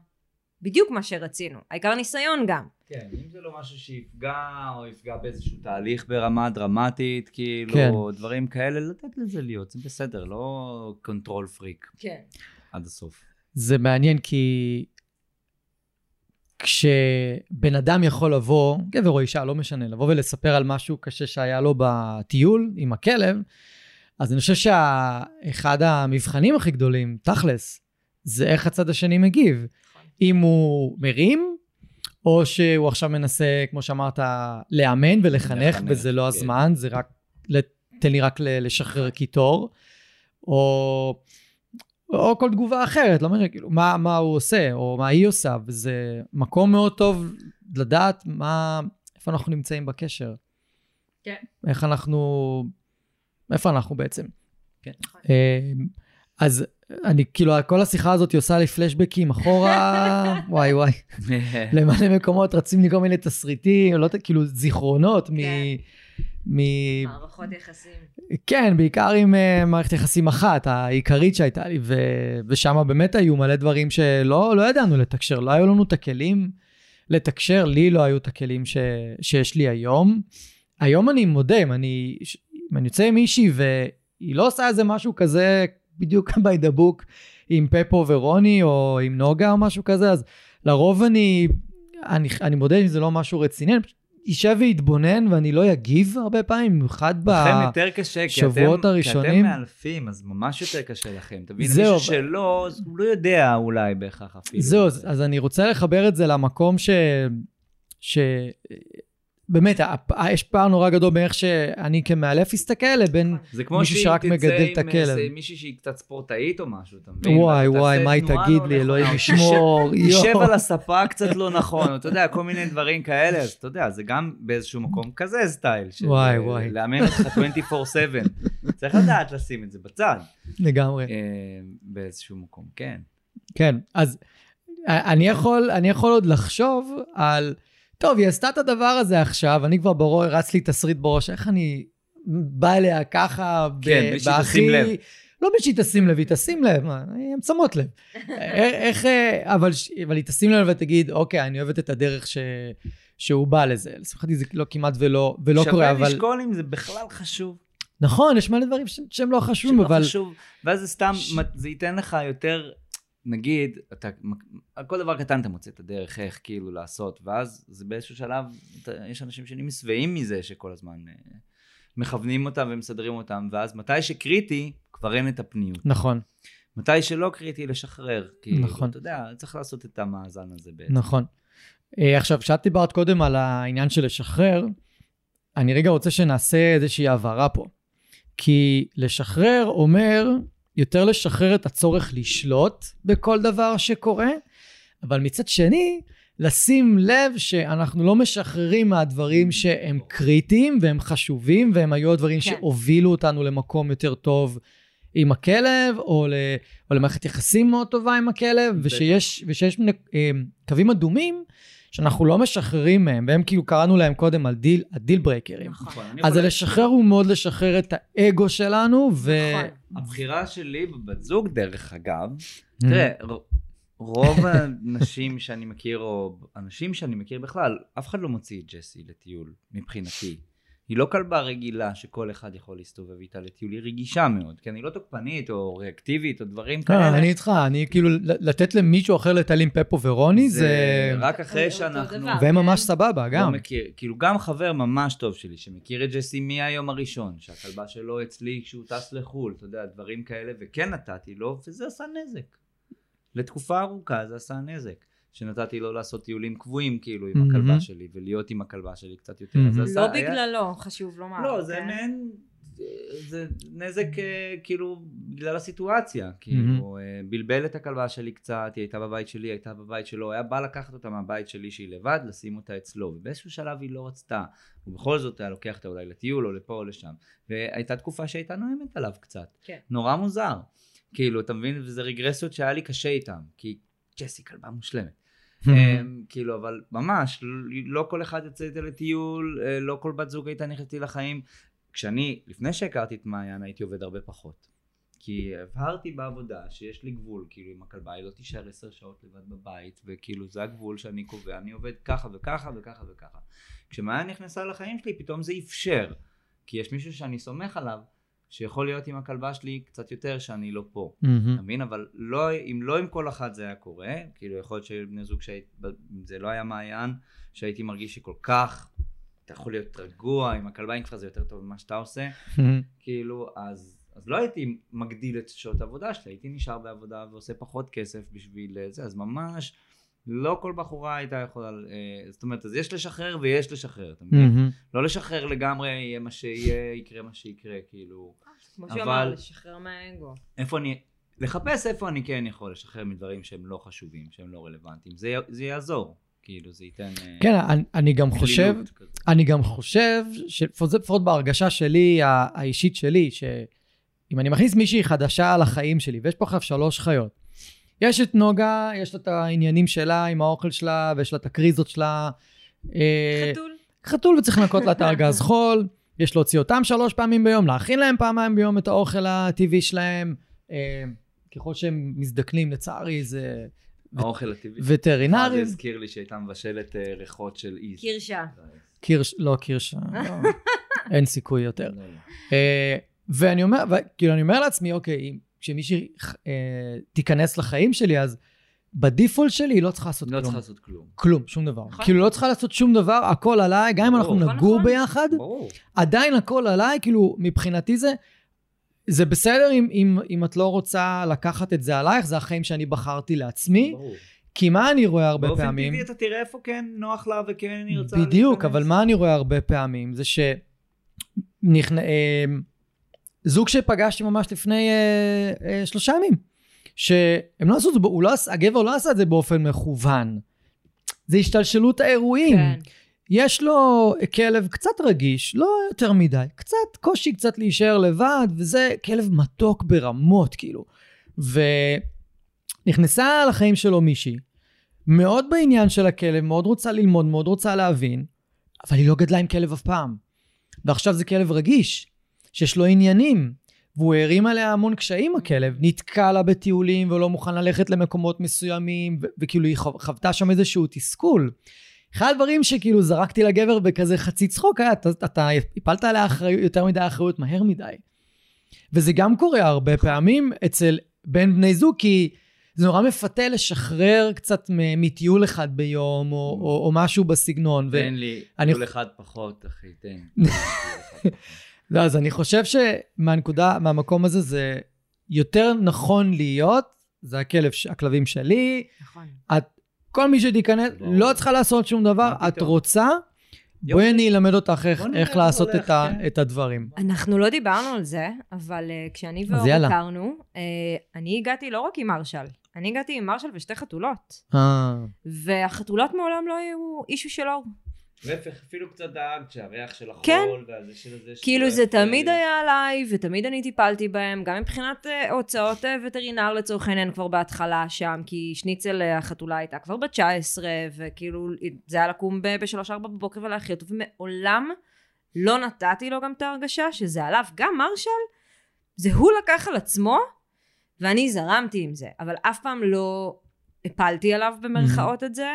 בדיוק מה שרצינו, העיקר ניסיון גם. כן, אם זה לא משהו שיפגע, או יפגע באיזשהו תהליך ברמה דרמטית, כאילו, כן. דברים כאלה, לתת לזה להיות, זה בסדר, לא control freak כן. עד הסוף. זה מעניין כי כשבן אדם יכול לבוא, גבר או אישה, לא משנה, לבוא ולספר על משהו קשה שהיה לו בטיול עם הכלב, אז אני חושב שאחד המבחנים הכי גדולים, תכלס, זה איך הצד השני מגיב. אם הוא מרים, או שהוא עכשיו מנסה, כמו שאמרת, לאמן ולחנך, לחנך, וזה לא כן. הזמן, זה רק, תן לי רק לשחרר קיטור, או, או כל תגובה אחרת, לא משנה, כאילו, מה, מה הוא עושה, או מה היא עושה, וזה מקום מאוד טוב לדעת מה, איפה אנחנו נמצאים בקשר. כן. איך אנחנו, איפה אנחנו בעצם. כן. אה, אז אני, כאילו, כל השיחה הזאת עושה לי פלשבקים אחורה, (laughs) וואי וואי. (laughs) למלא מקומות רצים לי כל מיני תסריטים, לא, יודע, כאילו זיכרונות מ, כן. מ... מערכות יחסים. כן, בעיקר עם uh, מערכת יחסים אחת, העיקרית שהייתה לי, ו... ושם באמת היו מלא דברים שלא לא ידענו לתקשר, לא היו לנו את הכלים לתקשר, לי לא היו את הכלים ש... שיש לי היום. היום אני מודה, אם אני, אם אני יוצא עם מישהי והיא לא עושה איזה משהו כזה בדיוק (laughs) by the book עם פפו ורוני או עם נוגה או משהו כזה, אז לרוב אני, אני, אני מודה שזה לא משהו רציני, אני פשוט יישב ויתבונן ואני לא אגיב הרבה פעמים, במיוחד בשבועות הראשונים. כי אתם מאלפים, אז ממש יותר קשה לכם. תבין, זהו, מישהו שלא, אז הוא לא יודע אולי בהכרח אפילו. זהו, אז, אז אני רוצה לחבר את זה למקום ש... ש... באמת, יש פער נורא גדול באיך שאני כמאלף אסתכל לבין זה כמו מישהו שרק תצא מגדל עם את הכלב. איזה מישהי שהיא קצת ספורטאית או משהו, אתה מבין? וואי וואי, מה היא תגיד לא לי, אלוהים (laughs) ישמור, תשב יואו. על הספה קצת לא נכון, אתה יודע, כל מיני דברים כאלה, אז אתה יודע, זה גם באיזשהו מקום כזה סטייל. וואי, אה, וואי. לאמן אותך 24/7. (laughs) צריך לדעת לשים את זה בצד, לגמרי. אה, באיזשהו מקום, כן. כן, אז יכול, אני יכול עוד לחשוב על, טוב, היא עשתה את הדבר הזה עכשיו, אני כבר בראש, רץ לי תסריט בראש, איך אני בא אליה ככה, ב- כן, בלי שהיא תשים לב. לא בלי שהיא תשים לב, היא תשים לב, מה, הן שמות לב. (laughs) איך, איך, אה, אבל, אבל היא תשים לב ותגיד, אוקיי, אני אוהבת את הדרך ש, שהוא בא לזה. לשמחתי זה לא כמעט ולא, ולא קורה, שווה אבל... לשקול אם זה בכלל חשוב. נכון, יש מלא דברים ש- שהם לא חשובים, אבל... חשוב, ואז זה סתם, ש- זה ייתן לך יותר, נגיד, אתה, על כל דבר קטן אתה מוצא את הדרך איך כאילו לעשות, ואז זה באיזשהו שלב, אתה, יש אנשים שנהיים שבעים מזה שכל הזמן אה, מכוונים אותם ומסדרים אותם, ואז מתי שקריטי, כבר אין את הפניות. נכון, מתי שלא קריטי, לשחרר. כאילו, נכון. אתה יודע, צריך לעשות את המאזן הזה בעצם. נכון. אה, עכשיו, כשאת דיברת קודם על העניין של לשחרר, אני רגע רוצה שנעשה איזושהי הבהרה פה. כי לשחרר אומר יותר לשחרר את הצורך לשלוט בכל דבר שקורה, אבל מצד שני, לשים לב שאנחנו לא משחררים מהדברים שהם קריטיים והם חשובים, והם היו הדברים כן. שהובילו אותנו למקום יותר טוב עם הכלב, או, ל, או למערכת יחסים מאוד טובה עם הכלב. ושיש, ושיש אה, קווים אדומים שאנחנו לא משחררים מהם, והם כאילו קראנו להם קודם על deal, ה deal breaker ים. נכון. אני אז יכול לשחרר הוא מאוד לשחרר את האגו שלנו, ו... נכון. הבחירה שלי בבת זוג, דרך אגב, תראה, ר- רוב האנשים שאני מכיר, או אנשים שאני מכיר בכלל, אף אחד לא מוציא את ג'סי לטיול, מבחינתי. היא לא כלבה רגילה שכל אחד יכול להסתובב איתה לטיול, היא רגישה מאוד, כי אני לא תוקפנית או ריאקטיבית או דברים כן, כאלה. אני איתך, אני כאילו, לתת למישהו אחר לטייל עם פפו ורוני, זה... רק אחרי שאנחנו... והם כן. ממש סבבה, לא גם. מכיר, כאילו גם חבר ממש טוב שלי שמכיר את ג'סי מהיום הראשון, שהכלבה שלו אצלי כשהוא טס לחו"ל, אתה יודע, דברים כאלה, וכן נתתי לו, וזה עשה נזק. לתקופה ארוכה זה עשה נזק. שנתתי לו לעשות טיולים קבועים כאילו עם מהמם. הכלבה שלי, ולהיות עם הכלבה שלי קצת יותר. עשה- לא היה- בגללו, חשוב לומר. לא, זה כן? מעין, זה נזק אה, כאילו בגלל הסיטואציה, כאילו אה, בלבל את הכלבה שלי קצת, היא הייתה בבית שלי, היא הייתה בבית שלו, היה בא לקחת אותה מהבית שלי שהיא לבד, לשים אותה אצלו, ובאיזשהו שלב היא לא רצתה, ובכל זאת היה לוקח אותה אולי לטיול או לפה או לשם, והייתה תקופה שהייתה נואמת עליו קצת, כן. נורא מוזר, כאילו אתה מבין, וזה רגרסיות שהיה לי קשה איתם, כי ג'סי כלבה מושלמת. (laughs) אמ, כאילו, אבל ממש, לא- כל אחד יוצא איתה לטיול, אה, לא כל בת זוג הייתה נכנסת לי לחיים. כשאני, לפני שהכרתי את מעיין, הייתי עובד הרבה פחות. כי הבהרתי בעבודה שיש לי גבול, כאילו עם הכלבה, היא לא תישאר עשר שעות לבד בבית, וכאילו זה הגבול שאני קובע, אני עובד ככה וככה וככה וככה. כשמעיין נכנסה לחיים שלי, פתאום זה אפשר. כי יש מישהו שאני סומך עליו, שיכול להיות עם הכלבה שלי קצת יותר שאני לא פה. אתה מבין? אבל לא, אם לא עם כל אחת זה היה קורה, כאילו יכול להיות שבני זוג אם זה לא היה מעיין, שהייתי מרגיש שכל כך, אתה יכול להיות רגוע, עם הכלבה עם כבר זה יותר טוב ממה שאתה עושה, מהמם. כאילו, אז, אז לא הייתי מגדיל את שעות העבודה שלי, הייתי נשאר בעבודה ועושה פחות כסף בשביל זה, אז ממש לא כל בחורה הייתה יכולה, אה, זאת אומרת, אז יש לשחרר ויש לשחרר, אתה מבין? לא לשחרר לגמרי, יהיה מה שיהיה, יקרה מה שיקרה, כאילו. כמו שהוא אמר, לשחרר מהאגו. איפה אני, לחפש איפה אני כן יכול לשחרר מדברים שהם לא חשובים, שהם לא רלוונטיים. זה, זה יעזור, כאילו זה ייתן... אה, כן, אני- אני גם חושב, כזה. אני גם חושב, לפחות בהרגשה שלי, האישית שלי, שאם אני מכניס מישהי חדשה לחיים שלי, ויש פה עכשיו שלוש חיות, יש את נוגה, יש לה את העניינים שלה עם האוכל שלה, ויש לה את הקריזות שלה. אה, חתול. חתול וצריך לנקות לה את הארגז (laughs) חול, יש להוציא אותם שלוש פעמים ביום, להכין להם פעמיים ביום את האוכל הטבעי שלהם. אה, ככל שהם מזדקנים, לצערי, זה האוכל הטבעי. וטרינרים. זה הזכיר לי שהייתה מבשלת אה, ריחות של איז. קירשה. קירש, לא קירשה, לא. (laughs) אין סיכוי יותר. לא, לא. ואני אומר, כאילו, אני אומר לעצמי, אוקיי, כשמישהי אה, תיכנס לחיים שלי, אז בדיפולט שלי היא לא צריכה לעשות לא כלום. צריך לעשות כלום. כלום, שום דבר. נכון. כאילו, לא צריכה לעשות שום דבר, הכל עליי, גם אם אנחנו. נגור נכון. ביחד, ברור. עדיין הכל עליי, כאילו, מבחינתי זה, זה בסדר אם, אם, אם את לא רוצה לקחת את זה עלייך, זה החיים שאני בחרתי לעצמי, ברור. כי מה אני רואה הרבה באופן פעמים... טבעי אתה תראה איפה כן נוח לה וכן היא רוצה בדיוק, להיכנס. אבל מה אני רואה הרבה פעמים זה שנכנ... זוג שפגשתי ממש לפני אה, אה, שלושה ימים, שהם לא עשו את זה, לא, הגבר לא עשה את זה באופן מכוון. זה השתלשלות האירועים. כן. יש לו כלב קצת רגיש, לא יותר מדי, קצת קושי קצת להישאר לבד, וזה כלב מתוק ברמות, כאילו. ונכנסה לחיים שלו מישהי, מאוד בעניין של הכלב, מאוד רוצה ללמוד, מאוד רוצה להבין, אבל היא לא גדלה עם כלב אף פעם. ועכשיו זה כלב רגיש, שיש לו עניינים, והוא הערים עליה המון קשיים הכלב, נתקע לה בטיולים ולא מוכן ללכת למקומות מסוימים, ו- וכאילו היא חו- חוותה שם איזשהו תסכול. אחד הדברים שכאילו זרקתי לגבר בכזה חצי צחוק היה, אתה, אתה הפלת עליה אחריות, יותר מדי אחריות מהר מדי. וזה גם קורה הרבה פעמים אצל בין בני זוג, כי זה נורא מפתה לשחרר קצת מטיול אחד ביום, או, או, או משהו בסגנון. תן לי אני- כל אחד פחות, אחי, תן. (laughs) לא, אז אני חושב שמהנקודה, מהמקום הזה זה יותר נכון להיות, זה הכלב, הכלבים שלי, נכון. את, כל מי שתיכנס. לא צריכה לעשות שום דבר, את? רוצה, בואי אני אלמד אותך איך, איך לעשות הולך, את, ה, כן. את הדברים. אנחנו לא דיברנו על זה, אבל uh, כשאני ואור. הכרנו, uh, אני הגעתי לא רק עם מרשל, אני הגעתי עם מרשל ושתי חתולות. אה, והחתולות מעולם לא היו אישו של אור. להפך, אפילו קצת דאגת שהריח של החול, כן. והזה של זה... כאילו זה תמיד. היה עליי, ותמיד אני טיפלתי בהם, גם מבחינת אה, הוצאות אה, וטרינר לצורך העניין כבר בהתחלה שם, כי שניצל אה, החתולה הייתה כבר בת 19, וכאילו זה היה לקום ב-3-4 בבוקר ולהכיל אותו, ומעולם לא נתתי לו גם את ההרגשה שזה עליו. גם מרשל, זה הוא לקח על עצמו, ואני זרמתי עם זה, אבל אף פעם לא הפלתי עליו במרכאות את זה,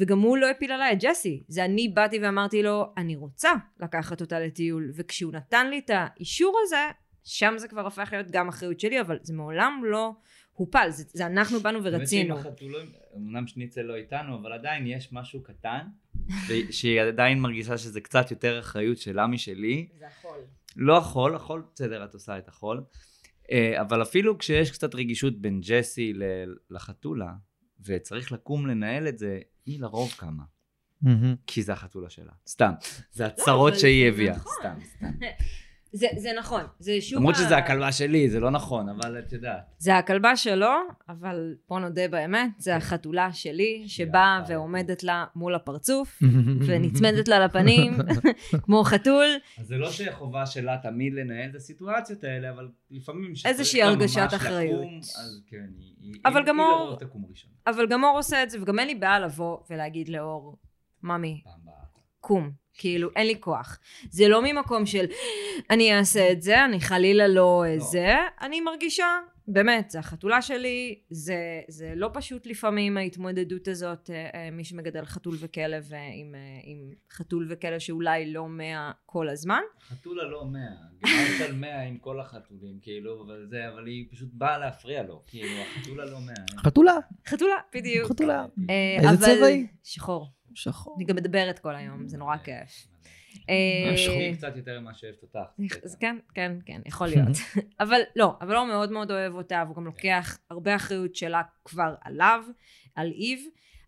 וגם הוא לא הפיל עליי את ג'סי. זה אני באתי ואמרתי לו, אני רוצה לקחת אותה לטיול, וכשהוא נתן לי את האישור הזה, שם זה כבר הפך להיות גם אחריות שלי, אבל זה מעולם לא הופל, זה, זה אנחנו באנו ורצינו. שעם החתולים, אמנם שניצל לא איתנו, אבל עדיין יש משהו קטן, שהיא עדיין מרגישה שזה קצת יותר אחריות שלה משלי. זה החול. לא החול, החול בסדר, את עושה את החול. אה, אבל אפילו כשיש קצת רגישות בין ג'סי לחתולה, וצריך לקום לנהל את זה, היא לרוב קמה. כי זה החתולה שלה. סתם. זה הצרות אבל שהיא הביאה. נכון. סתם, סתם. (laughs) זה, זה נכון, זה שוב... למרות ה- שזה הכלבה שלי, זה לא נכון, אבל את יודעת. זה הכלבה שלו, אבל בוא נודה באמת, זה החתולה שלי, שבאה. ועומדת לה מול הפרצוף, (laughs) ונצמדת לה לפנים, (laughs) כמו חתול. אז זה לא שחובה שלה תמיד לנהל את הסיטואציות האלה, אבל לפעמים... איזושהי הרגשת אחריות. לקום, אז כן, היא... היא- אבל היא- גם היא אור- לרוב תקום ראשון. אבל גם אור עושה את זה, וגם אין לי בעיה לבוא ולהגיד לאור, ממי. קום. כאילו, אין לי כוח. זה לא ממקום של, אני אעשה את זה, אני חלילה לא לא. זה, אני מרגישה, באמת, זה החתולה שלי, זה, זה לא פשוט לפעמים ההתמודדות הזאת, אה, אה, מי שמגדל חתול וכלב אה, עם, עם חתול וכלב שאולי לא מאה כל הזמן. חתולה לא מאה, גמרת על מאה עם כל החתולים, כאילו, אבל זה, אבל היא פשוט באה להפריע לו, כאילו, החתולה לא מאה. חתולה, חתולה, בדיוק. חתולה. אה, איזה צבע היא? שחור. שחור. אני גם מדברת כל היום, זה נורא כיף. אה, היא קצת יותר ממה שאוהבת אותך. אז כן, כן, כן, יכול להיות. (laughs) (laughs) אבל לא, אבל הוא מאוד מאוד אוהב אותה, והוא גם לוקח הרבה אחריות שלה כבר עליו, על איב.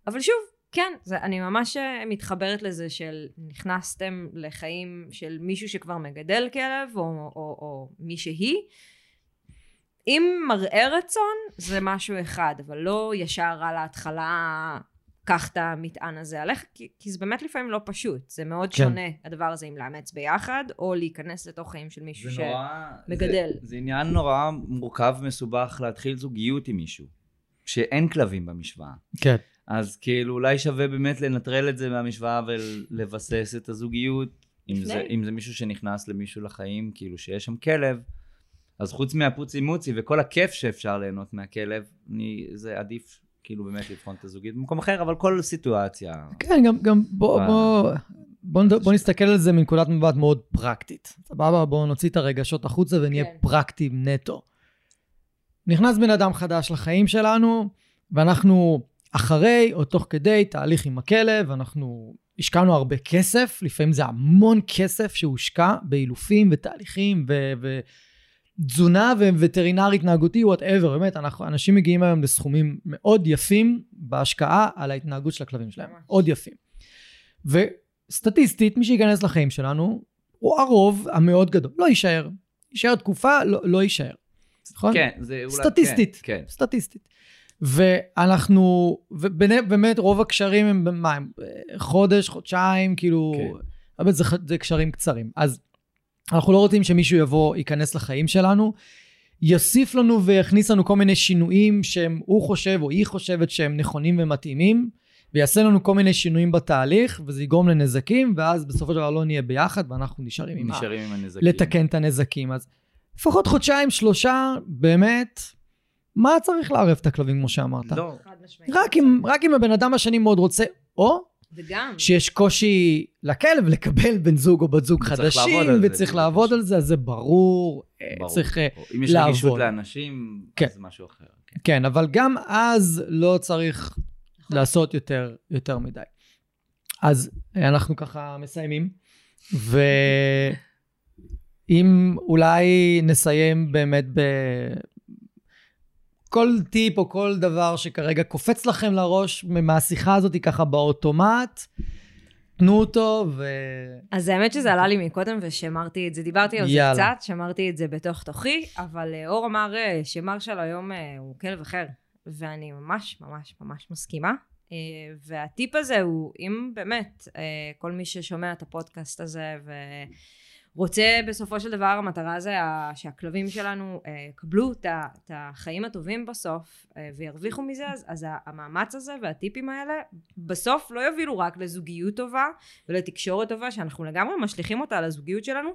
אבל שוב, כן, זה, אני ממש אה, מתחברת לזה של נכנסתם לחיים של מישהו שכבר מגדל כלב, או, או, או מישהי. אם מראה רצון, זה משהו אחד, אבל לא ישר על ההתחלה, קח את המטען הזה עליך, כי, כי זה באמת לפעמים לא פשוט. זה מאוד כן. שונה, הדבר הזה, אם לאמץ ביחד, או להיכנס לתוך חיים של מישהו זה. נורא... מגדל. זה, זה עניין נורא מורכב ומסובך להתחיל זוגיות עם מישהו, שאין כלבים במשוואה. כן. אז כאילו אולי שווה באמת לנטרל את זה מהמשוואה ולבסס את הזוגיות אם. זה, אם זה מישהו שנכנס למישהו לחיים, כאילו שיש שם כלב, אז חוץ מהפוצי מוצי וכל הכיף שאפשר ליהנות מהכלב, אני, זה עדיף כאילו באמת לבחון את הזוגיות במקום אחר, אבל כל סיטואציה. כן, גם, גם בוא, ב- בוא, בוא, נד- בוא נסתכל על זה מנקודת מבט מאוד פרקטית. סבבה? בואו נוציא את הרגשות החוצה ונהיה כן. פרקטיים נטו. נכנס בן אדם חדש לחיים שלנו, ואנחנו אחרי או תוך כדי תהליך עם הכלב, אנחנו השקענו הרבה כסף, לפעמים זה המון כסף שהושקע באילופים ותהליכים ו... ו- תזונה ווטרינר התנהגותי, whatever, באמת, אנחנו, אנשים מגיעים היום לסכומים מאוד יפים בהשקעה על ההתנהגות של הכלבים שלהם. מאוד יפים. וסטטיסטית, מי שייכנס לחיים שלנו, הוא הרוב המאוד גדול, לא יישאר. יישאר תקופה, לא, לא יישאר. נכון? כן, זה אולי... סטטיסטית. כן, סטטיסטית. ואנחנו, ובאמת רוב הקשרים הם במה, הם חודש, חודשיים, כאילו, כן. אבל זה, זה קשרים קצרים. אז אנחנו לא רוצים שמישהו יבוא, ייכנס לחיים שלנו, יוסיף לנו ויכניס לנו כל מיני שינויים שהם, הוא חושב או היא חושבת שהם נכונים ומתאימים, ויעשה לנו כל מיני שינויים בתהליך, וזה יגרום לנזקים, ואז בסופו של דבר לא נהיה ביחד, ואנחנו נשארים עם. נשארים עם הנזקים. לתקן את הנזקים. אז לפחות חודשיים, שלושה, באמת, מה צריך לערב את הכלבים, כמו שאמרת? לא, חד משמעית. רק אם, רק אם הבן אדם השני מאוד רוצה, או וגם, שיש קושי לכלב לקבל בן זוג או בת זוג חדשים, לעבוד זה, וצריך בדיוק. לעבוד על זה, אז זה ברור. אה, ברור. צריך, אה, או אם יש לעבוד. רגישות לאנשים, כן. אז זה משהו אחר. כן. כן, אבל גם אז לא צריך נכון. לעשות יותר, יותר מדי. אז אה, אנחנו ככה מסיימים, ואם (laughs) אולי נסיים באמת ב... כל טיפ או כל דבר שכרגע קופץ לכם לראש מהשיחה הזאת ככה באוטומט, תנו אותו ו... אז האמת שזה עלה לי מקודם ושמרתי את זה, דיברתי על זה יאללה. קצת, שמרתי את זה בתוך תוכי, אבל אה, אור אמר אה, שמרשל היום אה, הוא כלב אחר, ואני ממש ממש ממש מסכימה. והטיפ הזה הוא, אם באמת כל מי ששומע את הפודקאסט הזה ורוצה בסופו של דבר, המטרה זה שהכלבים שלנו אה, יקבלו את החיים הטובים בסוף אה, וירוויחו מזה, אז, אז המאמץ הזה והטיפים האלה בסוף לא יובילו רק לזוגיות טובה ולתקשורת טובה, שאנחנו לגמרי משליכים אותה על הזוגיות שלנו,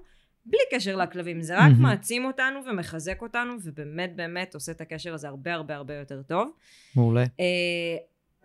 בלי קשר לכלבים. זה רק. מעצים אותנו ומחזק אותנו, ובאמת באמת עושה את הקשר הזה הרבה הרבה הרבה יותר טוב. מעולה.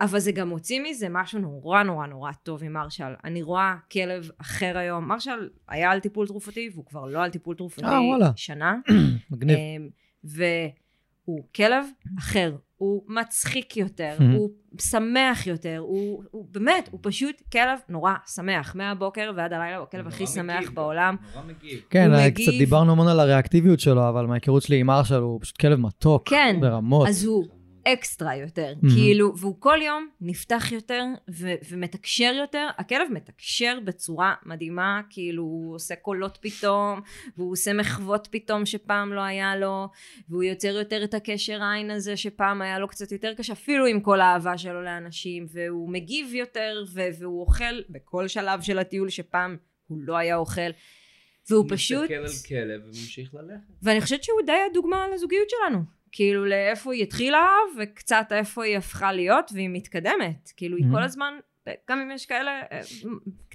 אה, אבל זה גם מוציא מזה משהו נורא נורא נורא טוב עם מרשל. אני רואה כלב אחר היום. מרשל היה על טיפול תרופתי, והוא כבר לא על טיפול תרופתי אה, וואלה. שנה. (clears throat) מגניב. אמ, והוא כלב אחר, הוא מצחיק יותר. הוא שמח יותר, הוא, הוא באמת, הוא פשוט כלב נורא שמח, מהבוקר ועד הלילה, הוא הכלב הכי שמח מגיב. בעולם. נורא מגיב. כן, אה, מגיב. קצת דיברנו המון על הריאקטיביות שלו, אבל מההיכרות שלי עם מרשל הוא פשוט כלב מתוק. כן, ברמות. אז הוא אקסטרה יותר, Mhm. כאילו, והוא כל יום נפתח יותר ו- ומתקשר יותר, הכלב מתקשר בצורה מדהימה, כאילו הוא עושה קולות פתאום, והוא עושה מחוות פתאום שפעם לא היה לו, והוא יוצר יותר את הקשר עין הזה שפעם היה לו קצת יותר קשה, אפילו עם כל האהבה שלו לאנשים, והוא מגיב יותר, ו- והוא אוכל בכל שלב של הטיול שפעם הוא לא היה אוכל. והוא פשוט... מסתכל על כלב וממשיך ללכת. ואני חושבת שהוא די הדוגמה לזוגיות שלנו. כאילו לאיפה היא התחילה וקצת איפה היא הפכה להיות והיא מתקדמת. כאילו היא Mhm. כל הזמן, גם אם יש כאלה, אה,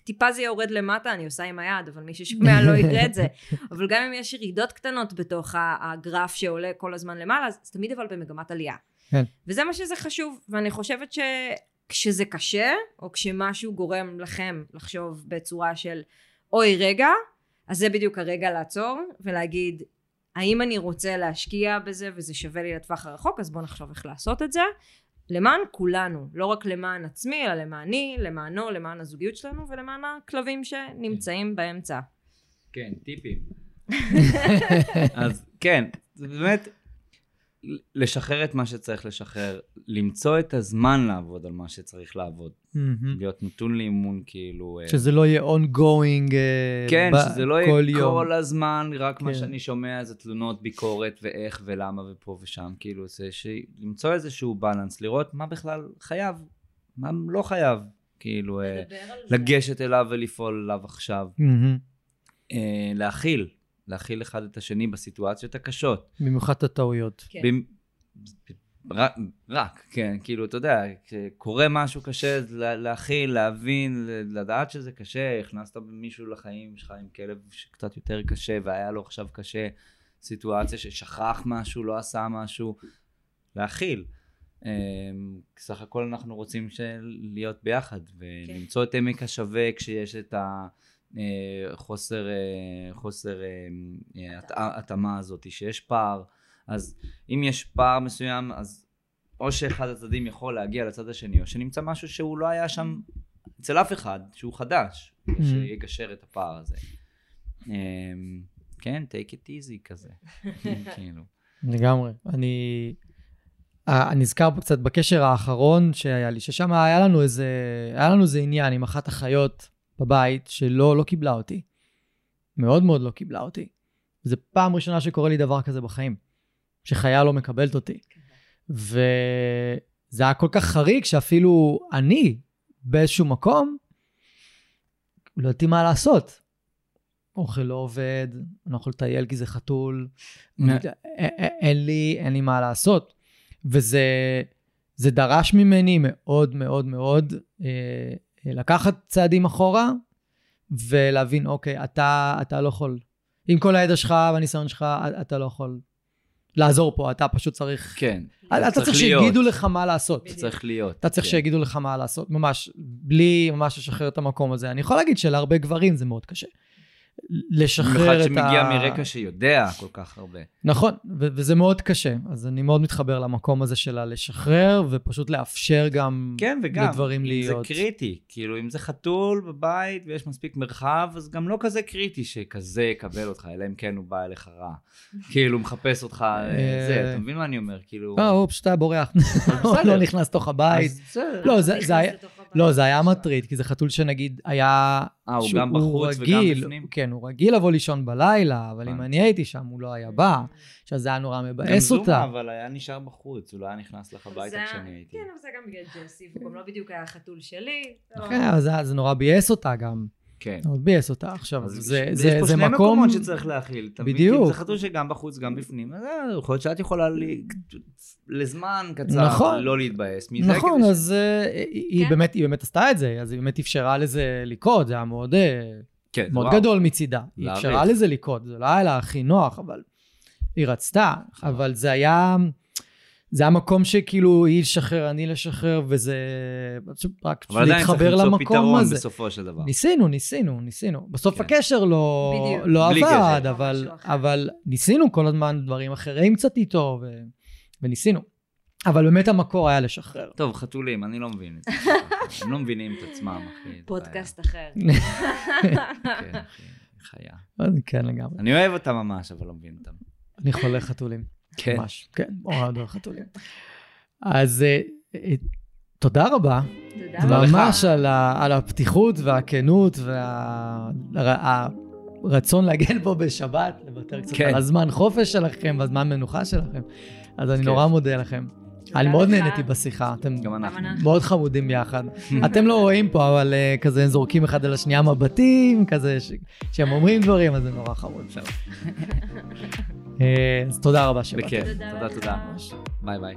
טיפה זה יורד למטה, אני עושה עם היד, אבל מי ששומע לא יראה את זה. (laughs) אבל גם אם יש ירידות קטנות בתוך הגרף שעולה כל הזמן למעלה, אז תמיד אבל במגמת עלייה. כן. וזה מה שזה חשוב, ואני חושבת שכשזה קשה, או כשמשהו גורם לכם לחשוב בצורה של אוי רגע, אז זה בדיוק הרגע לעצור ולהגיד האם אני רוצה להשקיע בזה וזה שווה לי לטווח הרחוק אז בואו נחשוב איך לעשות את זה. למען כולנו לא רק למען עצמי אלא למעני למענו למען הזוגיות שלנו ולמען הכלבים שנמצאים באמצע. כן, טיפים. (laughs) אז כן, זה באמת לשחרר את מה שצריך לשחרר, למצוא את הזמן לעבוד על מה שצריך לעבוד, מהמם. להיות נתון לאימון כאילו... אה, שזה לא יהיה ongoing אה, כן, ב- שזה לא כל יהיה יום. כל הזמן, רק מה כן. שאני שומע זה תלונות, ביקורת ואיך ולמה ופה ושם, כאילו זה ש... למצוא איזשהו בלנס, לראות מה בכלל חייב, מה לא חייב, כאילו אה, לגשת אליו ולפעול אליו עכשיו. אה, להכיל, להכיל אחד את השני בסיטואציות הקשות. במיוחד את הטעויות. כן. רק, רק, כן, כאילו, אתה יודע, כשקורה משהו קשה, לה- להכיל, להבין, לדעת שזה קשה, הכנסת מישהו לחיים שלך עם כלב שקצת יותר קשה, והיה לו עכשיו קשה, סיטואציה ששכח משהו, לא עשה משהו, להכיל. אמ, סך הכל אנחנו רוצים של- להיות ביחד, ולמצוא את עמק השווה כשיש את החוסר, חוסר אה, אה, התא- התאמה הזאת, שיש פער. אז אם יש פער מסוים, אז או שאחד הצדדים יכול להגיע לצד השני, או שנמצא משהו שהוא לא היה שם אצל אף אחד, שהוא חדש, שיגשר את הפער הזה. אמ, כן, take it easy כזה. (laughs) כאילו. לגמרי. אני... אה, אני נזכר פה קצת בקשר האחרון שהיה לי, ששם היה לנו איזה, היה לנו איזה עניין עם אחת החיות בבית שלא לא קיבלה אותי. מאוד מאוד לא קיבלה אותי. זו פעם ראשונה שקורה לי דבר כזה בחיים, שחיה לא מקבלת אותי. וזה היה כל כך חריג שאפילו אני, באיזשהו מקום, לא ידעתי מה לעשות. אוכל לא עובד, אני לא יכול לטייל כי זה חתול, אין לי, אין לי מה לעשות. וזה זה דרש ממני מאוד מאוד מאוד אה, לקחת צעדים אחורה ולהבין, אוקיי, אתה, אתה לא יכול, עם כל הידע שלך והניסיון שלך, אתה לא יכול לעזור פה, אתה פשוט צריך, כן. אתה צריך להיות. שיגידו לך מה לעשות. צריך להיות. אתה צריך כן. שיגידו לך מה לעשות, ממש, בלי ממש לשחרר את המקום הזה. אני יכול להגיד שלהרבה גברים זה מאוד קשה. לשחרר את ה... במיוחד שמגיע מרקע שיודע כל כך הרבה. נכון, ו- וזה מאוד קשה. אז אני מאוד מתחבר למקום הזה של הלשחרר, ופשוט לאפשר גם כן, וגם, לדברים אם להיות. זה קריטי, כאילו אם זה חתול בבית ויש מספיק מרחב, אז גם לא כזה קריטי שכזה יקבל אותך, אלא אם כן הוא בא אליך רע. (laughs) כאילו, מחפש אותך, אה, זה, אתה מבין מה אני אומר? כאילו... לא, הוא פשוט היה בורח. (laughs) הוא. לא נכנס לתוך הבית. לא, זה- נכנס זה היה... לא, זה היה מטריד, כי זה חתול שנגיד היה... אה, הוא גם בחוץ וגם בפנים? כן, הוא רגיל לבוא לישון בלילה, אבל אם הבנתי. אני הייתי שם, הוא לא היה בא, עכשיו זה היה נורא גם מבאס זומה, אותה. אבל היה נשאר בחוץ, הוא לא היה נכנס לך הביתה כשאני הייתי. כן, אבל זה גם בגלל ג'סי, והוא גם לא בדיוק היה החתול שלי. כן, אבל זה- זה נורא ביאס אותה גם. כן. מאוד ביאס אותה. עכשיו, אז זה יש זה- פה זה שני מקום... מקומות שצריך להכיל. אתה מבין? בדיוק. זה חתול שגם בחוץ, גם בפנים. אז אה, יכול להיות שאת יכולה לי- לזמן קצר נכון. לא להתבאס מזה. נכון, אז אה, היא- כן. באמת, היא באמת עשתה את זה, אז היא באמת אפשרה לזה לקרות, זה היה מאוד, אה, כן, מאוד. גדול מצידה. היא. אפשרה לזה לקרות, זה לא היה לה הכי נוח, אבל היא רצתה, נכון. אבל זה היה, זה היה מקום שכאילו היא לשחרר, אני לשחרר, וזה רק אבל עדיין צריך להתחבר למצוא למקום פתרון הזה. בסופו של דבר. ניסינו, ניסינו, ניסינו. בסוף כן. הקשר לא, בדיוק. לא עבד, קשר. אבל, אחר. אבל ניסינו כל הזמן דברים אחרים קצת איתו, ו, וניסינו. אבל באמת המקור היה לשחרר. טוב, חתולים, אני לא מבין את זה. (laughs) הם לא מבינים את עצמם, אחי. פודקאסט אחר. בעיה. כן, אחי, חיה. כן, לגמרי. אני אוהב אותם ממש, אבל לא מבין אותם. אני חולה חתולים. כן. ממש, כן, מאוד אוהב חתולים. אז אה, אה, תודה רבה, תודה רבה. ממש על, ה, על הפתיחות והכנות והרצון להגן פה בשבת, לוותר קצת כן. על הזמן חופש שלכם והזמן מנוחה שלכם. אז אני. נורא מודה לכם. אני מאוד. נהניתי בשיחה, אתם גם אנחנו. אנחנו. מאוד חמודים ביחד. (laughs) אתם לא רואים פה, אבל אה, כזה זורקים אחד על השנייה מבטים, כזה ש- שהם אומרים דברים, אז זה נורא חמוד. (laughs) אה, אז תודה רבה שבאתם. בכיף. תודה. תודה. ביי ביי.